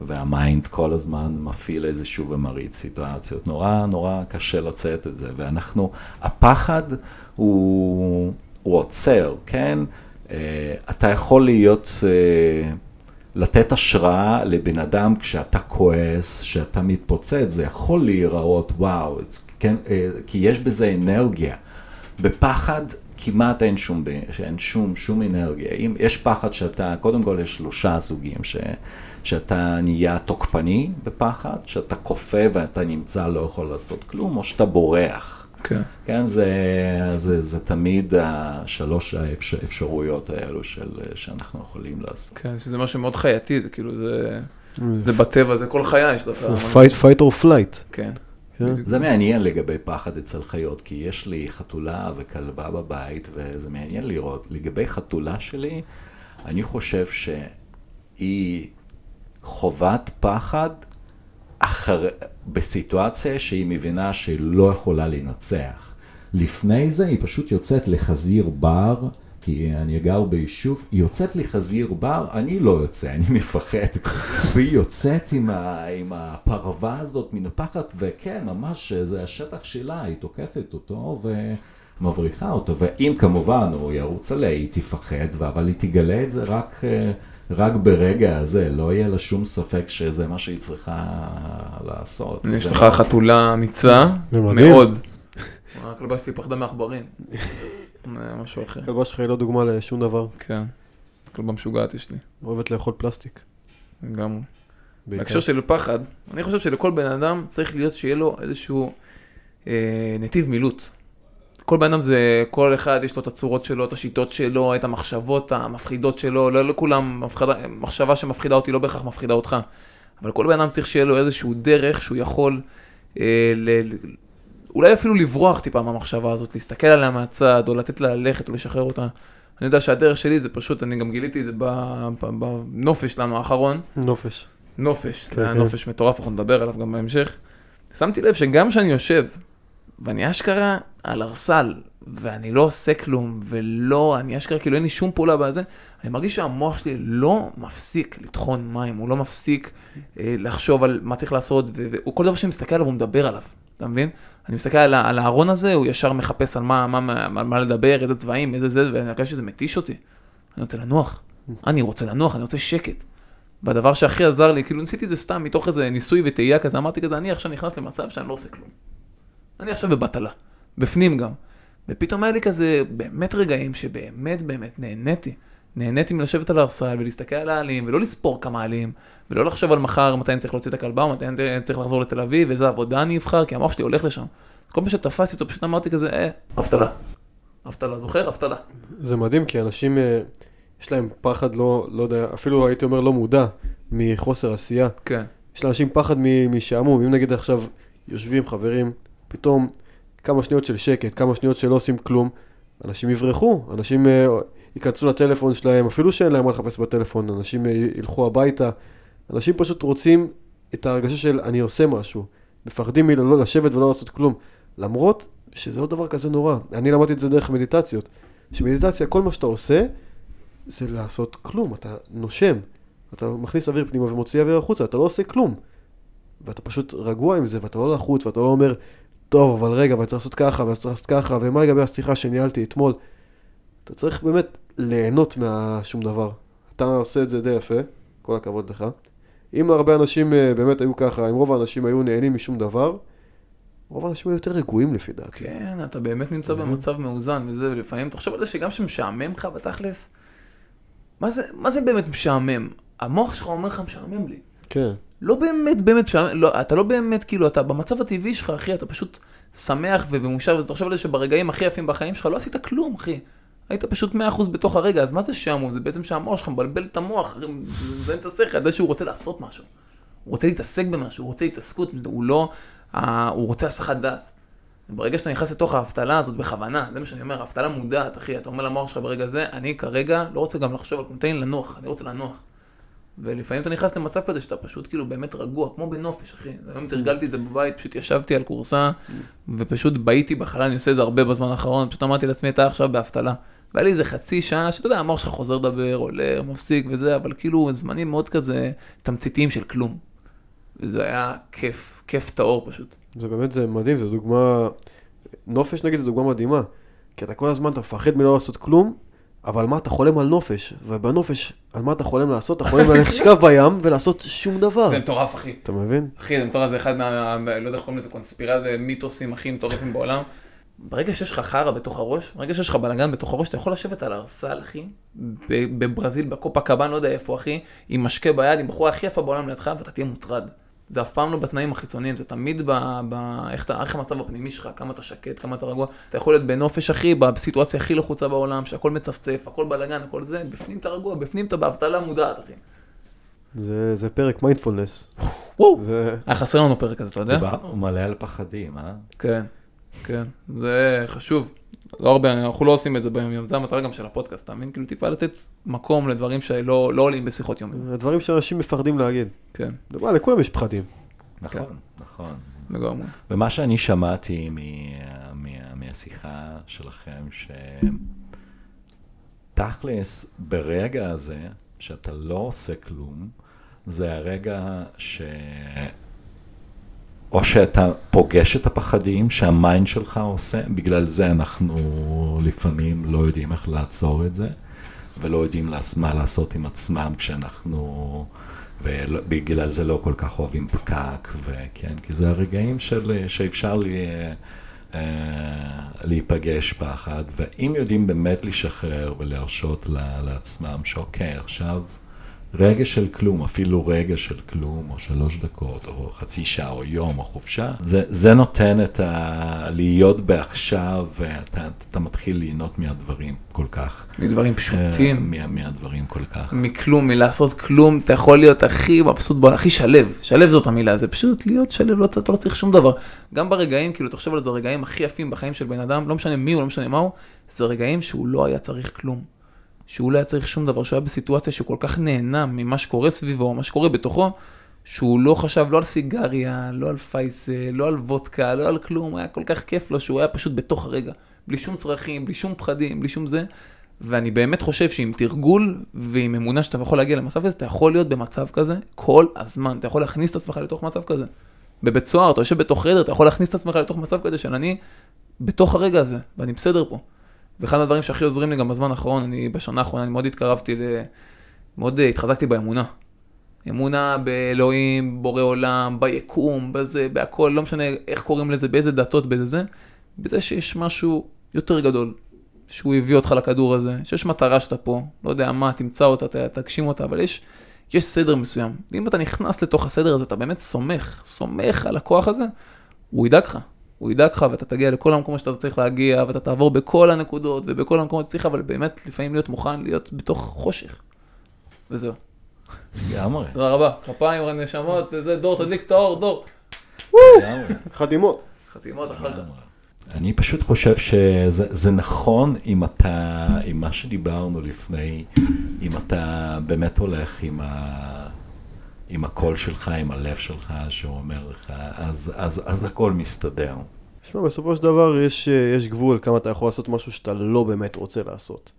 והמיינד כל הזמן מפעיל איזשהו ומריץ סיטואציות, נורא נורא קשה לצאת את זה, ואנחנו, הפחד הוא, הוא עוצר, כן? אה, אתה יכול להיות... אה, לתת השראה לבן אדם כשאתה כועס, כשאתה מתפוצץ, זה יכול להיראות וואו, כן, אה, כי יש בזה אנרגיה. בפחד כמעט אין שום, אין שום, שום אנרגיה. אם יש פחד שאתה, קודם כל יש שלושה סוגים, ש, שאתה נהיה תוקפני בפחד, שאתה כופה ואתה נמצא לא יכול לעשות כלום, או שאתה בורח. כן. כן, זה, זה, זה תמיד השלוש האפשרויות האלו של, שאנחנו יכולים לעשות. כן, שזה משהו מאוד חייתי, זה כאילו, זה, זה בטבע, זה כל חיה יש לך. fight, fight or flight. כן. כן. זה מעניין לגבי פחד אצל חיות, כי יש לי חתולה וכלבה בבית, וזה מעניין לראות. לגבי חתולה שלי, אני חושב שהיא חובת פחד אחר, בסיטואציה שהיא מבינה שהיא לא יכולה לנצח. לפני זה היא פשוט יוצאת לחזיר בר, כי אני גר ביישוב, היא יוצאת לחזיר בר, אני לא יוצא, אני מפחד. *laughs* והיא יוצאת עם, ה, עם הפרווה הזאת מנפחת, וכן, ממש, זה השטח שלה, היא תוקפת אותו ומבריחה אותו. ואם כמובן הוא ירוץ עליה, היא תפחד, אבל היא תגלה את זה רק... רק ברגע הזה, לא יהיה לה שום ספק שזה מה שהיא צריכה לעשות. יש לך חתולה אמיצה, מאוד. הכלבה שלי פחדה מעכברים. *laughs* משהו אחר. הכלבה שלך היא לא דוגמה לשום דבר. כן. כלבה משוגעת יש לי. אוהבת לאכול פלסטיק. לגמרי. בהקשר של פחד, אני חושב שלכל בן אדם צריך להיות שיהיה לו איזשהו אה, נתיב מילוט. כל בן אדם זה, כל אחד יש לו את הצורות שלו, את השיטות שלו, את המחשבות המפחידות שלו, לא לכולם, מפחדה, מחשבה שמפחידה אותי לא בהכרח מפחידה אותך, אבל כל בן אדם צריך שיהיה לו איזשהו דרך שהוא יכול, אה, ל, אולי אפילו לברוח טיפה מהמחשבה הזאת, להסתכל עליה מהצד, או לתת לה ללכת, או לשחרר אותה. אני יודע שהדרך שלי זה פשוט, אני גם גיליתי את זה בנופש שלנו האחרון. נופש. נופש, זה היה נופש מטורף, אנחנו נדבר עליו גם בהמשך. שמתי לב שגם כשאני יושב ואני אשכרה על ארסל, ואני לא עושה כלום, ולא, אני אשכרה כאילו אין לי שום פעולה בזה, אני מרגיש שהמוח שלי לא מפסיק לטחון מים, הוא לא מפסיק אה, לחשוב על מה צריך לעשות, וכל דבר שאני מסתכל עליו הוא מדבר עליו, אתה מבין? אני מסתכל על, על הארון הזה, הוא ישר מחפש על מה, מה, מה, מה לדבר, איזה צבעים, איזה זה, ואני חושב שזה מתיש אותי. אני רוצה לנוח, אני רוצה לנוח, אני רוצה שקט. והדבר שהכי עזר לי, כאילו ניסיתי את זה סתם מתוך איזה ניסוי וטעייה כזה, אמרתי כזה, אני עכשיו נכנס למצב שאני לא עושה כלום. אני עכשיו בבטלה, בפנים גם. ופתאום היה לי כזה באמת רגעים שבאמת באמת נהניתי. נהניתי מלשבת על הרסל ולהסתכל על העלים ולא לספור כמה עלים ולא לחשוב על מחר מתי אני צריך להוציא את הכלבה או מתי אני צריך לחזור לתל אביב ואיזה עבודה אני אבחר כי המוח שלי הולך לשם. כל פעם שתפסתי אותו פשוט אמרתי כזה אה, אבטלה. אבטלה, זוכר? אבטלה. זה מדהים כי אנשים אה, יש להם פחד לא, לא יודע, אפילו הייתי אומר לא מודע מחוסר עשייה. כן. יש לאנשים פחד משעמום, אם נגיד עכשיו יושבים חברים פתאום כמה שניות של שקט, כמה שניות שלא עושים כלום, אנשים יברחו, אנשים uh, ייכנסו לטלפון שלהם, אפילו שאין להם מה לחפש בטלפון, אנשים uh, ילכו הביתה, אנשים פשוט רוצים את ההרגשה של אני עושה משהו, מפחדים מלא לשבת ולא לעשות כלום, למרות שזה לא דבר כזה נורא, אני למדתי את זה דרך מדיטציות, שמדיטציה, כל מה שאתה עושה, זה לעשות כלום, אתה נושם, אתה מכניס אוויר פנימה ומוציא אוויר החוצה, אתה לא עושה כלום. ואתה פשוט רגוע עם זה, ואתה לא לחוץ, ואתה לא אומר, טוב, אבל רגע, ואני צריך לעשות ככה, ואני צריך לעשות ככה, ומה לגבי השיחה שניהלתי אתמול? אתה צריך באמת ליהנות מהשום דבר. אתה עושה את זה די יפה, כל הכבוד לך. אם הרבה אנשים אה, באמת היו ככה, אם רוב האנשים היו נהנים משום דבר, רוב האנשים היו יותר רגועים לפי דעתי. כן, אתה באמת נמצא במצב מאוזן, וזה, ולפעמים, תחשוב על זה שגם כשמשעמם לך בתכלס, מה זה, מה זה באמת משעמם? המוח שלך אומר לך משעמם לי. כן. לא באמת באמת לא, אתה לא באמת, כאילו, אתה במצב הטבעי שלך, אחי, אתה פשוט שמח ומאושר, וזה תחשוב על זה שברגעים הכי יפים בחיים שלך לא עשית כלום, אחי. היית פשוט 100% בתוך הרגע, אז מה זה שעמום? זה בעצם שהמוח שלך מבלבל את המוח, מזיין את השכל, יודע שהוא רוצה לעשות משהו. הוא רוצה להתעסק במשהו, הוא רוצה התעסקות, הוא לא, אה, הוא רוצה הסחת דעת. ברגע שאתה נכנס לתוך האבטלה הזאת בכוונה, זה מה שאני אומר, אבטלה מודעת, אחי, אתה אומר למוח שלך ברגע זה, אני כרגע לא רוצה גם לחשוב על לי לנוח, אני רוצה לנוח. ולפעמים אתה נכנס למצב כזה שאתה פשוט כאילו באמת רגוע, כמו בנופש, אחי. היום תרגלתי את זה בבית, פשוט ישבתי על כורסה, ופשוט בהיתי בחלל, אני עושה את זה הרבה בזמן האחרון, פשוט אמרתי לעצמי, אתה עכשיו באבטלה. והיה לי איזה חצי שעה, שאתה יודע, המוח שלך חוזר לדבר, עולה, מפסיק וזה, אבל כאילו זמנים מאוד כזה תמציתיים של כלום. וזה היה כיף, כיף טהור פשוט. זה באמת, זה מדהים, זו דוגמה... נופש נגיד זו דוגמה מדהימה. כי אתה כל הזמן, אתה מפחד מלא לעשות כלום, אבל מה, אתה חולם על נופש. ובנופש, על מה אתה חולם לעשות? אתה חולם ללכת לשכב בים ולעשות שום דבר. זה מטורף, אחי. אתה מבין? אחי, זה מטורף, זה אחד מה... לא יודע איך קוראים לזה, קונספירציה, מיתוסים הכי מטורפים בעולם. ברגע שיש לך חרא בתוך הראש, ברגע שיש לך בלאגן בתוך הראש, אתה יכול לשבת על ארסל, אחי, בברזיל, בקופה קבן, לא יודע איפה, אחי, עם משקה ביד, עם בחורה הכי יפה בעולם לידך, ואתה תהיה מוטרד. זה אף פעם לא בתנאים החיצוניים, זה תמיד ב... ב איך, אתה, איך המצב הפנימי שלך, כמה אתה שקט, כמה אתה רגוע. אתה יכול להיות בנופש, אחי, בסיטואציה הכי לחוצה בעולם, שהכל מצפצף, הכל בלאגן, הכל זה, בפנים אתה רגוע, בפנים אתה באבטלה מודעת, אחי. זה, זה פרק מיינדפולנס. וואו, זה... היה חסר לנו פרק כזה, אתה יודע? דיברנו מלא על פחדים, אה? כן, כן, זה חשוב. לא הרבה, אנחנו לא עושים את זה ביום יום, זה המטרה גם של הפודקאסט, אתה מבין? כאילו טיפה לתת מקום לדברים שלא לא עולים בשיחות יום. הדברים שאנשים מפחדים להגיד. כן, וואלה, לכולם יש פחדים. נכון, נכון. לגמרי. ומה שאני שמעתי מ, מה, מהשיחה שלכם, שתכלס, ברגע הזה, שאתה לא עושה כלום, זה הרגע ש... או שאתה פוגש את הפחדים שהמיינד שלך עושה, בגלל זה אנחנו לפעמים לא יודעים איך לעצור את זה, ולא יודעים מה לעשות עם עצמם כשאנחנו, ובגלל זה לא כל כך אוהבים פקק, וכן, כי זה הרגעים של, שאפשר לי, אה, להיפגש פחד, ואם יודעים באמת לשחרר ולהרשות לעצמם שאוקיי, עכשיו רגע של כלום, אפילו רגע של כלום, או שלוש דקות, או חצי שעה, או יום, או חופשה, זה, זה נותן את ה... להיות בעכשיו, ואתה אתה מתחיל ליהנות מהדברים כל כך. מדברים פשוטים. אה, מה, מהדברים כל כך. מכלום, מלעשות כלום, אתה יכול להיות הכי מבסוט בעולם, הכי שלב, שלב זאת המילה, זה פשוט להיות שלב, לא, אתה לא צריך שום דבר. גם ברגעים, כאילו, תחשוב על זה, הרגעים הכי יפים בחיים של בן אדם, לא משנה מי הוא, לא משנה מה הוא, זה רגעים שהוא לא היה צריך כלום. שהוא לא היה צריך שום דבר, שהוא היה בסיטואציה שהוא כל כך נהנה ממה שקורה סביבו, מה שקורה בתוכו, שהוא לא חשב לא על סיגריה, לא על פייסל, לא על וודקה, לא על כלום, היה כל כך כיף לו שהוא היה פשוט בתוך הרגע, בלי שום צרכים, בלי שום פחדים, בלי שום זה. ואני באמת חושב שעם תרגול ועם אמונה שאתה יכול להגיע למצב כזה, אתה יכול להיות במצב כזה כל הזמן, אתה יכול להכניס את עצמך לתוך מצב כזה. בבית סוהר, אתה יושב בתוך חדר, אתה יכול להכניס את עצמך לתוך מצב כזה של אני בתוך הרגע הזה, ואני בסדר פה. ואחד הדברים שהכי עוזרים לי גם בזמן האחרון, אני בשנה האחרונה, אני מאוד התקרבתי. מאוד אה, התחזקתי באמונה. אמונה באלוהים, בורא עולם, ביקום, בזה, בהכל, לא משנה איך קוראים לזה, באיזה דתות, באיזה זה, בזה שיש משהו יותר גדול, שהוא הביא אותך לכדור הזה, שיש מטרה שאתה פה, לא יודע מה, תמצא אותה, תגשים אותה, אבל יש, יש סדר מסוים. ואם אתה נכנס לתוך הסדר הזה, אתה באמת סומך, סומך על הכוח הזה, הוא ידאג לך. הוא ידאג לך ואתה תגיע לכל המקומות שאתה צריך להגיע, ואתה תעבור בכל הנקודות ובכל המקומות שצריך, אבל באמת לפעמים להיות מוכן להיות בתוך חושך. וזהו. לגמרי. תודה רבה. כפיים, נשמות, זה דור, תדליק את האור, דור. חתימות. חתימות אחר כך. אני פשוט חושב שזה נכון אם אתה, עם מה שדיברנו לפני, אם אתה באמת הולך עם ה... עם הקול שלך, עם הלב שלך, שהוא אומר לך, אז, אז, אז הכל מסתדר. תשמע, בסופו של דבר יש, יש גבול כמה אתה יכול לעשות משהו שאתה לא באמת רוצה לעשות.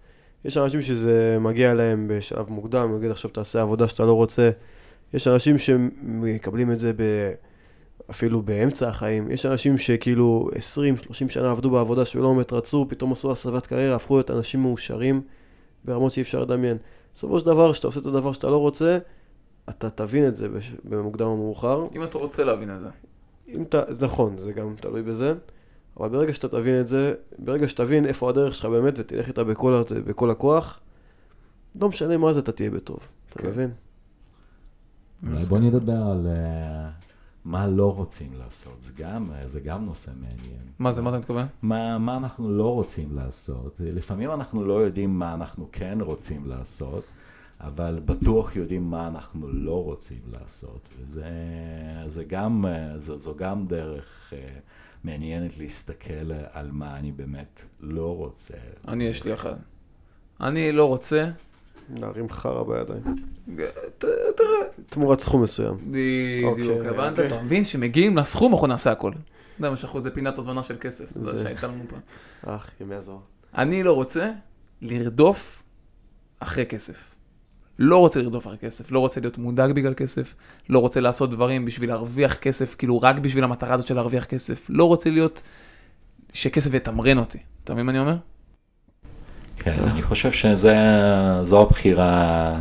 יש אנשים שזה מגיע להם בשלב מוקדם, נגיד עכשיו תעשה עבודה שאתה לא רוצה. יש אנשים שמקבלים את זה ב... אפילו באמצע החיים. יש אנשים שכאילו 20-30 שנה עבדו בעבודה שלא באמת רצו, פתאום עשו הסבת קריירה, הפכו להיות אנשים מאושרים ברמות שאי אפשר לדמיין. בסופו של דבר, כשאתה עושה את הדבר שאתה לא רוצה, אתה תבין את זה בש- במוקדם או מאוחר. אם אתה רוצה להבין את זה. אם אתה, זה נכון, זה גם תלוי בזה, אבל ברגע שאתה תבין את זה, ברגע שתבין איפה הדרך שלך באמת ותלך איתה בכל, בכל הכוח, לא משנה מה זה, אתה תהיה בטוב. אתה כן. מבין? אולי בוא נדבר על אה, מה לא רוצים לעשות, זה גם, אה, זה גם נושא מעניין. מה זה, מה אתה מתכוון? מה, מה אנחנו לא רוצים לעשות. לפעמים אנחנו לא יודעים מה אנחנו כן רוצים לעשות, אבל בטוח יודעים מה אנחנו לא רוצים לעשות. וזה זה גם, זו, זו גם דרך אה, מעניינת להסתכל על מה אני באמת לא רוצה. אני, יש לי אחד. אני לא רוצה, להרים חרא בידיים. ת- תראה, תמורת סכום מסוים. בדיוק, אוקיי, הבנת? אוקיי. אתה מבין שמגיעים לסכום, אנחנו נעשה הכל. יודע מה שאנחנו, זה פינת הזמנה של כסף, אתה יודע זה- שהייתה לנו פעם. אך, ימי הזוהר. אני לא רוצה לרדוף אחרי כסף. לא רוצה לרדוף אחרי כסף, לא רוצה להיות מודאג בגלל כסף, לא רוצה לעשות דברים בשביל להרוויח כסף, כאילו רק בשביל המטרה הזאת של להרוויח כסף. לא רוצה להיות, שכסף יתמרן אותי. אתה מבין מה אני אומר? כן, אני חושב שזו הבחירה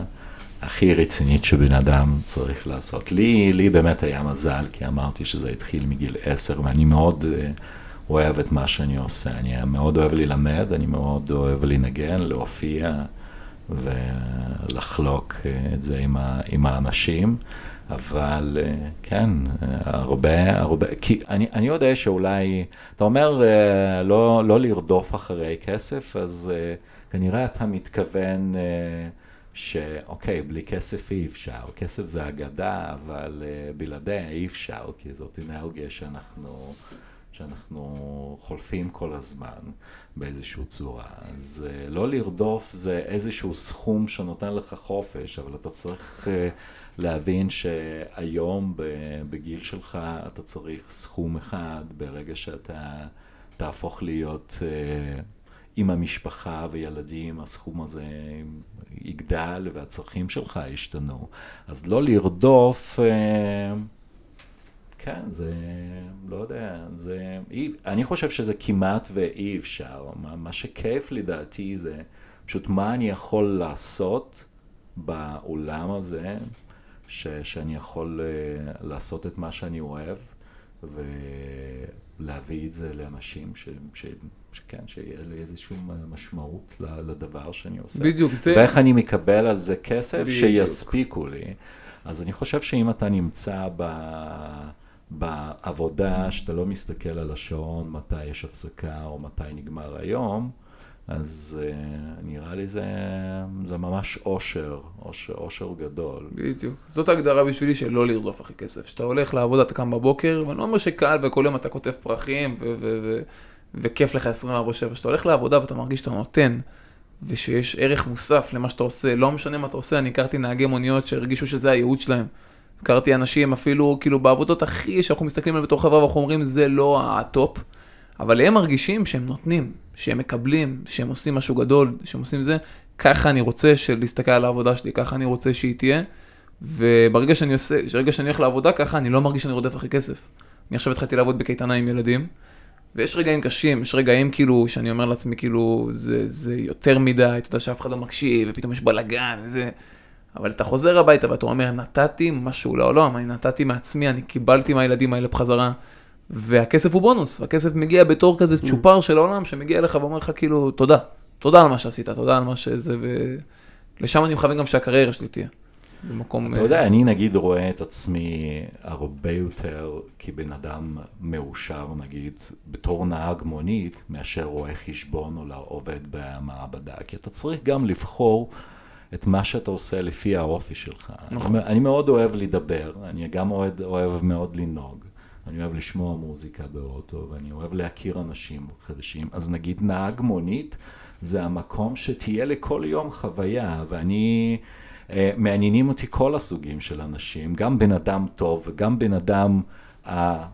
הכי רצינית שבן אדם צריך לעשות. לי, לי באמת היה מזל, כי אמרתי שזה התחיל מגיל עשר, ואני מאוד אה, אוהב את מה שאני עושה. אני מאוד אוהב ללמד, אני מאוד אוהב לנגן, להופיע ולחלוק אה, את זה עם, ה, עם האנשים. אבל אה, כן, הרבה, הרבה, כי אני, אני יודע שאולי, אתה אומר אה, לא, לא לרדוף אחרי כסף, אז אה, כנראה אתה מתכוון שאוקיי, בלי כסף אי אפשר, כסף זה אגדה, אבל בלעדיה אי אפשר, כי זאת אנרגיה שאנחנו, שאנחנו חולפים כל הזמן באיזושהי צורה. אז אה, לא לרדוף זה איזשהו סכום שנותן לך חופש, אבל אתה צריך אה, להבין שהיום בגיל שלך אתה צריך סכום אחד, ברגע שאתה תהפוך להיות אה, עם המשפחה וילדים, הסכום הזה יגדל והצרכים שלך ישתנו. אז לא לרדוף, כן, זה, לא יודע, זה, אי, אני חושב שזה כמעט ואי אפשר. מה, מה שכיף לדעתי זה פשוט מה אני יכול לעשות בעולם הזה, ש, שאני יכול uh, לעשות את מה שאני אוהב, ולהביא את זה לאנשים, ש, ש, שכן, שיהיה לי איזושהי משמעות לדבר שאני עושה. בדיוק, זה... ואיך אני מקבל על זה כסף בדיוק. שיספיקו לי. אז אני חושב שאם אתה נמצא ב... בעבודה, שאתה לא מסתכל על השעון, מתי יש הפסקה או מתי נגמר היום, אז uh, נראה לי זה, זה ממש אושר, אושר, אושר גדול. בדיוק. זאת ההגדרה בשבילי של לא לרדוף אחרי כסף. כשאתה הולך לעבוד, אתה קם בבוקר, ואני לא אומר שקל וכל יום אתה כותב פרחים ו- ו- ו- וכיף לך 24/7. כשאתה הולך לעבודה ואתה מרגיש שאתה נותן, ושיש ערך מוסף למה שאתה עושה, לא משנה מה אתה עושה, אני הכרתי נהגי מוניות שהרגישו שזה הייעוד שלהם. הכרתי אנשים אפילו, כאילו, בעבודות הכי, שאנחנו מסתכלים עליהם בתור חברה ואנחנו אומרים, זה לא ה top, אבל הם מרגישים שהם נותנים, שהם מקבלים, שהם עושים משהו גדול, שהם עושים זה, ככה אני רוצה להסתכל על העבודה שלי, ככה אני רוצה שהיא תהיה, וברגע שאני עושה, ברגע שאני הולך לעבודה ככה, אני לא מרגיש שאני רודף אחרי כסף. אני עכשיו התחלתי לעבוד בקייטנה עם ילדים, ויש רגעים קשים, יש רגעים כאילו, שאני אומר לעצמי, כאילו, זה, זה יותר מדי, אתה יודע שאף אחד לא מקשיב, ופתאום יש בלאגן, וזה... אבל אתה חוזר הביתה ואתה אומר, נתתי משהו לעולם, אני נתתי מעצמי, אני קיבלתי מהילדים האלה בחזרה, והכסף הוא בונוס, הכסף מגיע בתור כזה צ'ופר של העולם, שמגיע אליך ואומר לך כאילו, תודה, תודה על מה שעשית, תודה על מה שזה, ולשם אני מכוון גם שהקריירה שלי תהיה. במקום... אתה יודע, אני נגיד רואה את עצמי הרבה יותר כבן אדם מאושר, נגיד, בתור נהג מונית, מאשר רואה חשבון או עובד במעבדה. כי אתה צריך גם לבחור את מה שאתה עושה לפי האופי שלך. נכון. אני, אני מאוד אוהב לדבר, אני גם אוהב, אוהב מאוד לנהוג. אני אוהב לשמוע מוזיקה באוטו, ואני אוהב להכיר אנשים חדשים. אז נגיד נהג מונית, זה המקום שתהיה לכל יום חוויה, ואני... Uh, מעניינים אותי כל הסוגים של אנשים, גם בן אדם טוב וגם בן אדם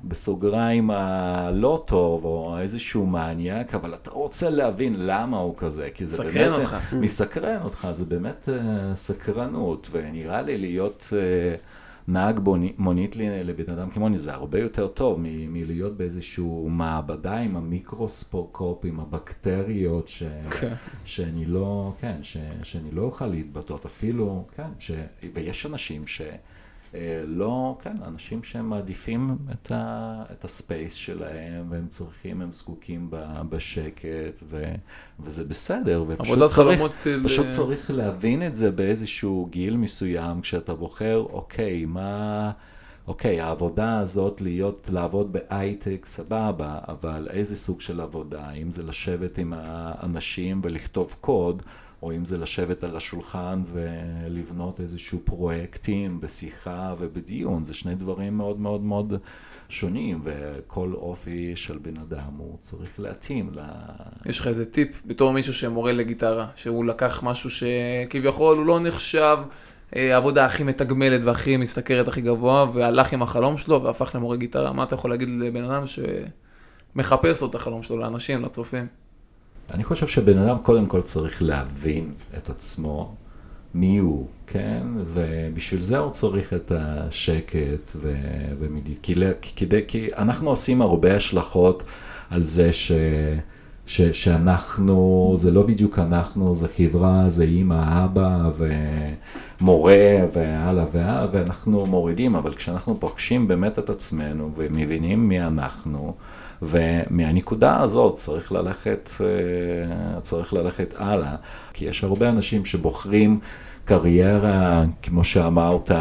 בסוגריים הלא טוב, או איזשהו מניאק, אבל אתה רוצה להבין למה הוא כזה, כי זה באמת... אותך. מסקרן אותך, זה באמת אה, סקרנות, ונראה לי להיות אה, נהג מונית לבן אדם כמוני זה הרבה יותר טוב מ- מלהיות באיזשהו מעבדה עם המיקרוסקופ, עם הבקטריות, ש... כן. שאני לא, כן, ש, שאני לא אוכל להתבטא, אפילו, כן, ש, ויש אנשים ש... אה, לא, כן, אנשים שהם מעדיפים את, ה, את הספייס שלהם, והם צריכים, הם זקוקים ב, בשקט, ו, וזה בסדר, ופשוט צריך, של... פשוט צריך להבין את זה באיזשהו גיל מסוים, כשאתה בוחר, אוקיי, מה... אוקיי, העבודה הזאת, להיות, לעבוד בהייטק, סבבה, אבל איזה סוג של עבודה? אם זה לשבת עם האנשים ולכתוב קוד, או אם זה לשבת על השולחן ולבנות איזשהו פרויקטים בשיחה ובדיון, זה שני דברים מאוד מאוד מאוד שונים, וכל אופי של בן אדם הוא צריך להתאים ל... יש לך איזה טיפ בתור מישהו שמורה לגיטרה, שהוא לקח משהו שכביכול הוא לא נחשב אה, העבודה הכי מתגמלת והכי משתכרת הכי גבוה, והלך עם החלום שלו והפך למורה גיטרה. מה אתה יכול להגיד לבן אדם שמחפש לו את החלום שלו, לאנשים, לצופים? אני חושב שבן אדם קודם כל צריך להבין את עצמו, מי הוא, כן? ובשביל זה הוא צריך את השקט ו... ומדי... כי, כדי... כי אנחנו עושים הרבה השלכות על זה ש... ש... שאנחנו, זה לא בדיוק אנחנו, זה חברה, זה אימא, אבא ומורה והלאה והלאה, ואנחנו מורידים, אבל כשאנחנו פוגשים באמת את עצמנו ומבינים מי אנחנו, ומהנקודה הזאת צריך ללכת, אה, צריך ללכת הלאה, כי יש הרבה אנשים שבוחרים קריירה, כמו שאמרת,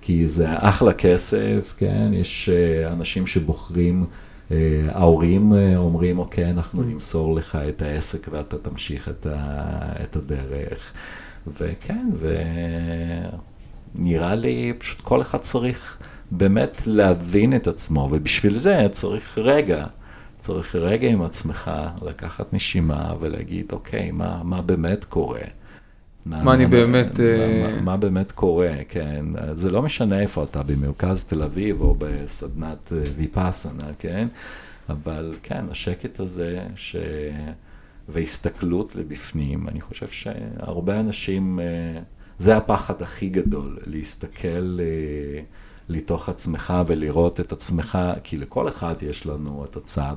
כי זה אחלה כסף, כן? יש אה, אנשים שבוחרים, אה, ההורים אומרים, אוקיי, אנחנו נמסור לך את העסק ואתה תמשיך את, ה, את הדרך. וכן, ונראה לי פשוט כל אחד צריך באמת להבין את עצמו, ובשביל זה צריך רגע, צריך רגע עם עצמך, לקחת נשימה ולהגיד, אוקיי, מה, מה באמת קורה? מה אני באמת, מה, אה, מה, מה באמת קורה, כן. זה לא משנה איפה אתה, במרכז תל אביב או בסדנת אה, ויפאסנה, כן? אבל כן, השקט הזה ש... והסתכלות לבפנים, אני חושב שהרבה אנשים, אה, זה הפחד הכי גדול, להסתכל לתוך עצמך ולראות את עצמך, כי לכל אחד יש לנו את הצד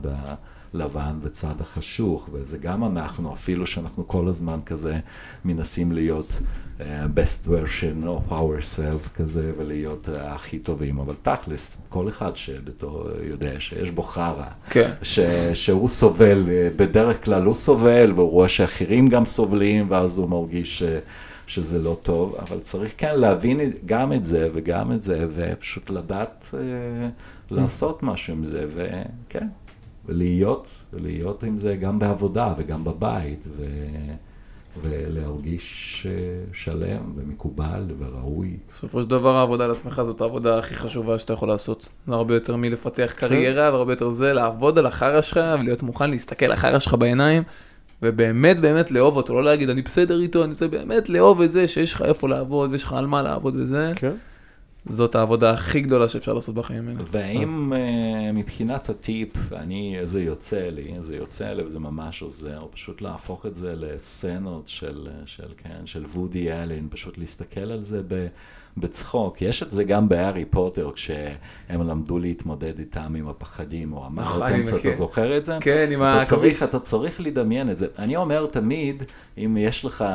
הלבן וצד החשוך, וזה גם אנחנו, אפילו שאנחנו כל הזמן כזה מנסים להיות uh, best version of ourselves כזה, ולהיות uh, הכי טובים, אבל תכלס, כל אחד שבתור יודע שיש בו חרא, כן. ש, שהוא סובל, אה, בדרך כלל הוא סובל, והוא רואה שאחרים גם סובלים, ואז הוא מרגיש ש, שזה לא טוב, אבל צריך כן להבין גם את זה וגם את זה, ופשוט לדעת אה, לעשות משהו עם זה, וכן, ולהיות, להיות עם זה גם בעבודה וגם בבית, ו, ולהרגיש אה, שלם ומקובל וראוי. בסופו של דבר העבודה על עצמך זאת העבודה הכי חשובה שאתה יכול לעשות. זה הרבה יותר מלפתח קריירה והרבה יותר זה לעבוד על החרא שלך ולהיות מוכן להסתכל לחרא שלך בעיניים ובאמת באמת לאהוב אותו, לא להגיד אני בסדר איתו, אני בסדר, באמת לאהוב את זה שיש לך איפה לעבוד ויש לך על מה לעבוד וזה, כן. זאת העבודה הכי גדולה שאפשר לעשות בחיים האלה. והאם uh, מבחינת הטיפ, אני, זה יוצא לי, זה יוצא לי וזה ממש עוזר, פשוט להפוך את זה לסצנות של, של, כן, של וודי אלן, פשוט להסתכל על זה ב, בצחוק. יש את זה גם בהארי פוטר, כשהם למדו להתמודד איתם עם הפחדים, או המרתנס, אתה מכיר. זוכר את זה? כן, עם העכביש. אתה צריך לדמיין את זה. אני אומר תמיד, אם יש לך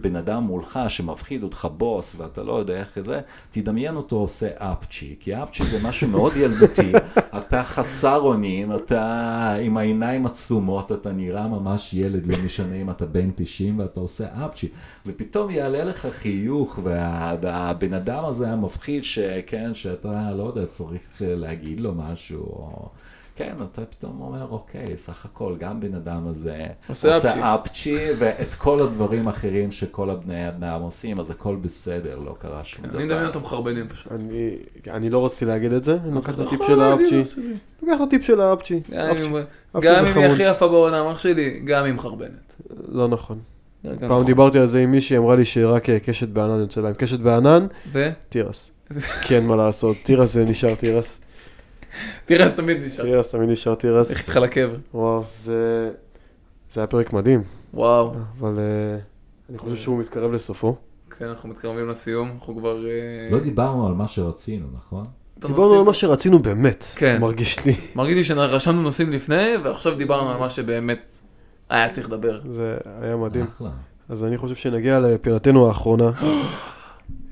בן אדם מולך שמפחיד אותך בוס ואתה לא יודע איך זה, תדמיין אותו עושה אפצ'י, כי אפצ'י זה משהו מאוד ילדותי, *laughs* אתה חסר אונים, אתה עם העיניים עצומות, אתה נראה ממש ילד, לא משנה אם אתה בן 90 ואתה עושה אפצ'י, ופתאום יעלה לך חיוך, והבן אדם הזה המפחיד, שכן, שאתה, לא יודע, צריך להגיד לו משהו, או... כן, אתה פתאום אומר, אוקיי, סך הכל, גם בן אדם הזה עושה עושה אפצ'י, ואת כל הדברים האחרים שכל הבני אדם עושים, אז הכל בסדר, לא קרה שום דבר. אני מדמיין אותם מחרבנים פשוט. אני, אני לא רציתי להגיד את זה, אני לוקח את הטיפ של להגיד, האפצ'י. לוקח את הטיפ של האפצ'י. גם. אם- זה היא. הכי יפה בעולם, אח שלי, גם היא מחרבנת. לא נכון. פעם נכון. דיברתי על זה עם מישהי, אמרה לי שרק אה, קשת בענן יוצא להם. קשת בענן, ו? תירס. *laughs* כי אין מה לעשות, תירס זה נשאר תירס. תירס תמיד נשאר. תירס, תמיד נשאר תירס. איך איתך לקבר? וואו, זה... זה היה פרק מדהים, וואו. אבל אה, אני חושב שהוא מתקרב לסופו. כן, אנחנו מתקרבים לסיום, אנחנו כבר... אה, לא דיברנו על מה שרצינו, נכון? דיברנו על מה שרצינו באמת, כן. מרגיש לי. מרגיש לי שרשמנו נושאים לפני, ועכשיו דיברנו על מה שבאמת היה צריך לדבר. זה היה מדהים. אחלה. אז אני חושב שנגיע לפינתנו האחרונה.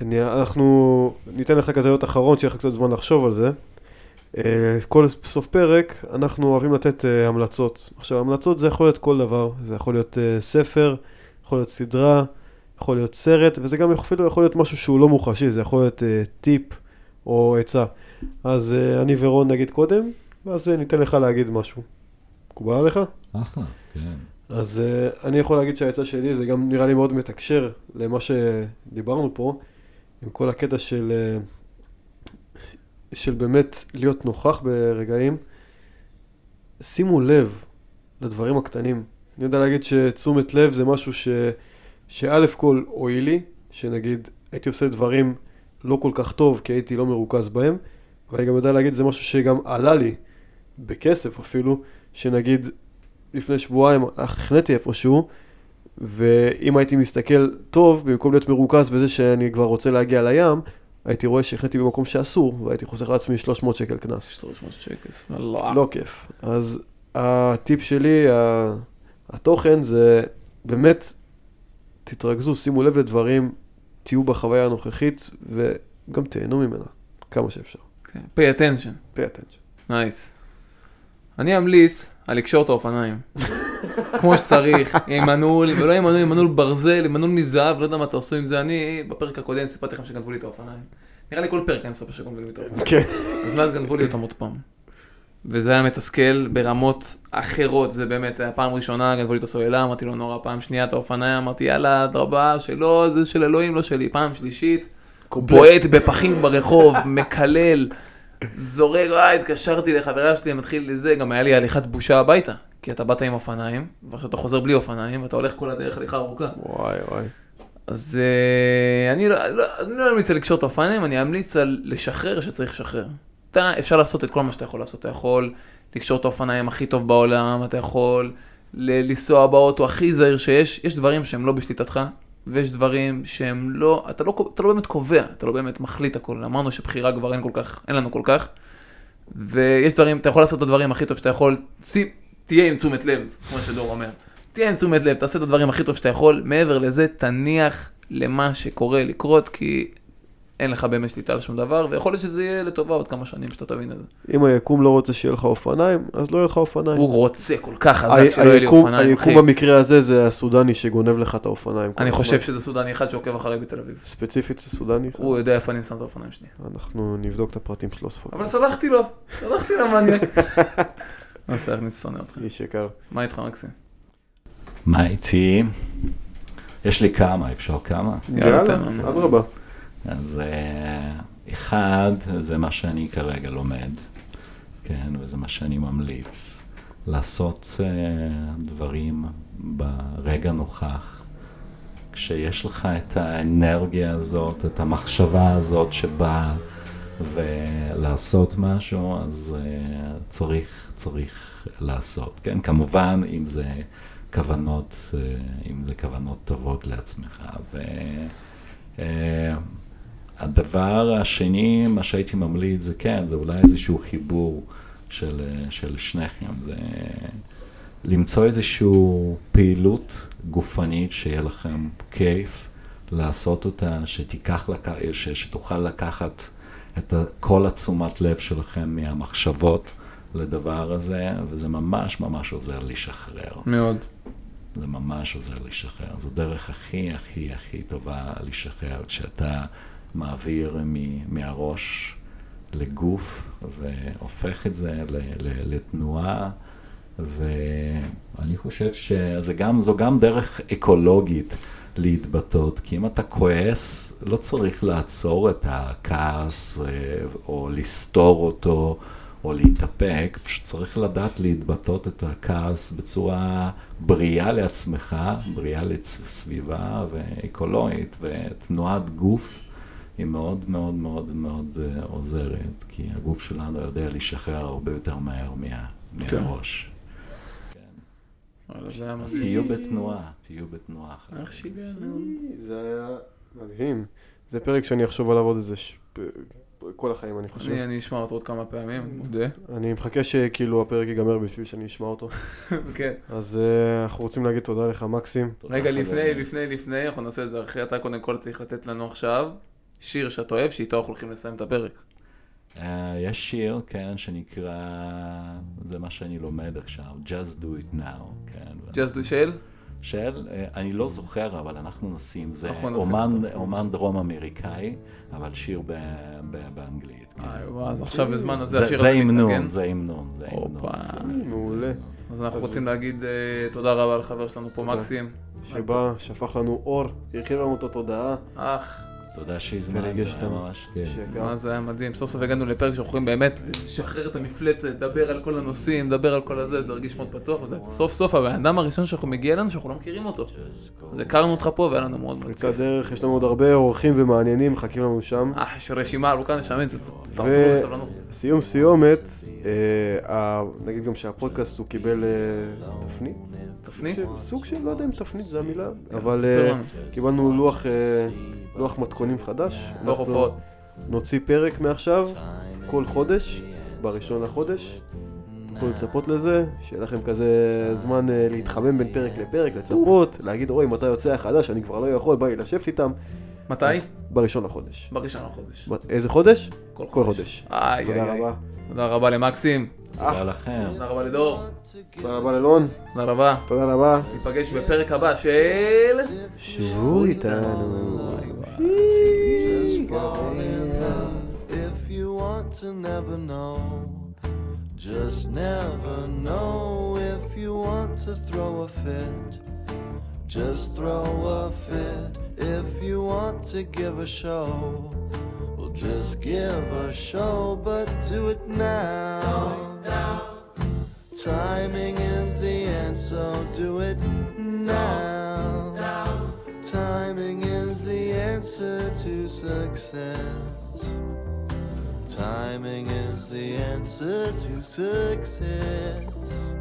אני- אנחנו ניתן לך כזה להיות אחרון, שיהיה לך קצת זמן לחשוב על זה. אה, כל סוף פרק, אנחנו אוהבים לתת אה, המלצות. עכשיו, המלצות זה יכול להיות כל דבר. זה יכול להיות אה, ספר, יכול להיות סדרה, יכול להיות סרט, וזה גם אפילו יכול להיות משהו שהוא לא מוחשי, זה יכול להיות טיפ או עצה. אז אני ורון נגיד קודם, ואז ניתן לך להגיד משהו. מקובל עליך? אחלה, כן. אז uh, אני יכול להגיד שהעצה שלי זה גם נראה לי מאוד מתקשר למה שדיברנו פה, עם כל הקטע של, uh, של באמת להיות נוכח ברגעים. שימו לב לדברים הקטנים. אני יודע להגיד שתשומת לב זה משהו ש, שא' כל הועיל לי, שנגיד הייתי עושה דברים לא כל כך טוב כי הייתי לא מרוכז בהם, ואני גם יודע להגיד זה משהו שגם עלה לי בכסף אפילו, שנגיד לפני שבועיים החניתי איפשהו, ואם הייתי מסתכל טוב, במקום להיות מרוכז בזה שאני כבר רוצה להגיע לים, הייתי רואה שהחניתי במקום שאסור, והייתי חוסך לעצמי 300 שקל קנס. 300 שקל, לא. לא כיף. אז הטיפ שלי, התוכן זה באמת, תתרכזו, שימו לב לדברים, תהיו בחוויה הנוכחית, וגם תהנו ממנה, כמה שאפשר. כן, pay attention, pay attention. נייס. אני אמליץ על לקשור את האופניים. כמו שצריך, עם מנעול, ולא עם מנעול, עם מנעול ברזל, עם מנעול מזהב, לא יודע מה תעשו עם זה. אני, בפרק הקודם סיפרתי לכם שגנבו לי את האופניים. נראה לי כל פרק אני מספר שגנבו לי את האופניים. כן. אז מאז גנבו לי אותם עוד פעם. וזה היה מתסכל ברמות אחרות, זה באמת היה פעם ראשונה, גנבו לי את הסוללה, אמרתי לו נורא, פעם שנייה את האופניים, אמרתי יאללה, אדרבה, שלא, זה של אלוהים, לא שלי, פעם שלישית, בועט בפחים ברחוב, מקלל, זורק, וואי, התקשרתי לחברה שלי, מתחיל לזה, גם היה לי הליכת בושה הביתה, כי אתה באת עם אופניים, ועכשיו אתה חוזר בלי אופניים, ואתה הולך כל הדרך הליכה ארוכה. וואי וואי. אז אה, אני לא, לא, אני לא אמליץ על לקשור את האופניים, אני אמליץ על לשחרר שצריך לשחרר. אתה, אפשר לעשות את כל מה שאתה יכול לעשות. אתה יכול לקשור את האופניים הכי טוב בעולם, אתה יכול ל- לנסוע באוטו הכי זהיר שיש. יש דברים שהם לא בשליטתך, ויש דברים שהם לא, אתה לא, אתה לא באמת קובע, אתה לא באמת מחליט הכל. אמרנו שבחירה כבר אין כל כך, אין לנו כל כך. ויש דברים, אתה יכול לעשות את הדברים הכי טוב שאתה יכול, שים, תהיה עם תשומת לב, כמו שדור אומר. תהיה עם תשומת לב, תעשה את הדברים הכי טוב שאתה יכול, מעבר לזה תניח למה שקורה לקרות, כי אין לך באמת שליטה על שום דבר, ויכול להיות שזה יהיה לטובה עוד כמה שנים שאתה תבין את זה. אם היקום לא רוצה שיהיה לך אופניים, אז לא יהיה לך אופניים. הוא רוצה כל כך חזק שלא יהיה לי אופניים, אחי. היקום במקרה הזה זה הסודני שגונב לך את האופניים. אני. חושב שזה סודני אחד שעוקב אחריי בתל אביב. ספציפית זה סודני. הוא יודע איפה אני שם את האופניים שלי. אנחנו נבדוק את הפרטים שלו סוף אבל סלחתי לו, סלחתי למניאק. *laughs* לא סלח, אני שונא אותך. איש יקר. מה איתך מקסים? מה איתי? יש לי כמה, אפשר כמה? יאללה. אדרבה. אז אה, אחד, זה מה שאני כרגע לומד, כן, וזה מה שאני ממליץ, לעשות אה, דברים ברגע נוכח. כשיש לך את האנרגיה הזאת, את המחשבה הזאת שבאה ולעשות משהו, אז אה, צריך, צריך לעשות, כן? כמובן, אם זה כוונות, אם זה כוונות טובות לעצמך. ו... הדבר השני, מה שהייתי ממליץ זה כן, זה אולי איזשהו חיבור של, של שניכם, זה למצוא איזושהי פעילות גופנית שיהיה לכם כיף לעשות אותה, שתיקח, לק... ש... שתוכל לקחת את כל התשומת לב שלכם מהמחשבות לדבר הזה, וזה ממש ממש עוזר לשחרר. מאוד. זה ממש עוזר לשחרר. זו דרך הכי הכי הכי טובה לשחרר, כשאתה מעביר מהראש לגוף והופך את זה לתנועה, ואני חושב שזו גם, גם דרך אקולוגית להתבטאות, כי אם אתה כועס, לא צריך לעצור את הכעס אה, או לסתור אותו. או להתאפק, פשוט צריך לדעת להתבטאות את הכעס בצורה בריאה לעצמך, בריאה לסביבה ואקולוגית, ותנועת גוף היא מאוד מאוד מאוד מאוד אה, עוזרת, כי הגוף שלנו יודע לשחרר הרבה יותר מהר מה, כן. מהראש. היה אז. תהיו בתנועה, תהיו בתנועה. אח שלנו. זה היה מדהים. זה פרק שאני אחשוב עליו עוד איזה... ש... כל החיים, אני חושב. אני אני אשמע אותו עוד כמה פעמים, אני מודה. אני מחכה שכאילו הפרק ייגמר בשביל שאני אשמע אותו. *laughs* כן. אז אה, אנחנו רוצים להגיד תודה לך, מקסים. רגע, לפני. לפני, לפני, אנחנו נעשה את זה אחרי, אתה קודם כל צריך לתת לנו עכשיו שיר שאתה אוהב, שאיתו אנחנו הולכים לסיים את הפרק. אה, יש שיר, כן, שנקרא, זה מה שאני לומד עכשיו, Just Do It Now, כן. ג'אז של? של, אה, אני לא זוכר, אבל אנחנו נשים, זה אנחנו אומן. אומן דרום אמריקאי, אבל שיר ב, ב, באנגלית. כן. איי, וואו, אז עכשיו בזמן הזה זה, השיר זה הזה מתנגן. המנון, זה המנון, זה המנון. הופה. מעולה. אז אנחנו אז- רוצים להגיד אה, תודה רבה לחבר שלנו פה, תודה. מקסים. שבא, שפך לנו אור, הרחיב לנו את התודעה. אח, תודה שהזמנת, זה. ממש כיף. שגם- מה זה היה מדהים. סוף סוף הגענו לפרק שאנחנו יכולים באמת לשחרר את המפלצת, לדבר על כל הנושאים, לדבר על כל הזה, זה הרגיש מאוד פתוח, וזה סוף סוף הבן אדם הראשון שאנחנו מגיע אלינו שאנחנו לא מכירים אותו. אז הכרנו אותך פה והיה לנו מאוד מאוד כיף. דרך, יש לנו עוד הרבה אורחים ומעניינים מחכים לנו שם. אה, יש רשימה ארוכה לשמן, תחזרו בסבלנות. סיום סיומת, אה, נגיד גם שהפודקאסט הוא קיבל אה, תפנית. תפנית? סוג של- לא יודע אם תפנית זה המילה, אבל תספר אה, לנו. קיבלנו לוח, לוח מתכונים חדש. לוח הופעות. נוציא פרק מעכשיו, כל חודש, בראשון לחודש. תוכלו לצפות לזה, שיהיה לכם כזה זמן אה, להתחמם בין פרק לפרק, לצפות, להגיד, אוי, מתי יוצא החדש, אני כבר לא יכול, בא לי לשבת איתם. מתי? בראשון לחודש. בראשון לחודש. איזה חודש? כל כל חודש. איי, איי, תודה איי. רבה. תודה רבה למקסים, תודה לכם. תודה רבה לדור, תודה רבה ללון, תודה רבה. תודה רבה. ניפגש בפרק הבא של... שבו איתנו. Just fall in love if you want to never know. Just never know if you want to throw a fit. Just throw a fit if you want to give a show. Just give a show, but do it now. Timing is the answer, do it now. Timing is the answer to success. Timing is the answer to success.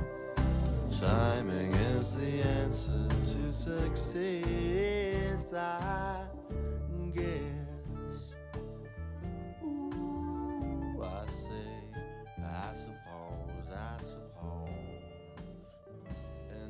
Timing is the answer to success. I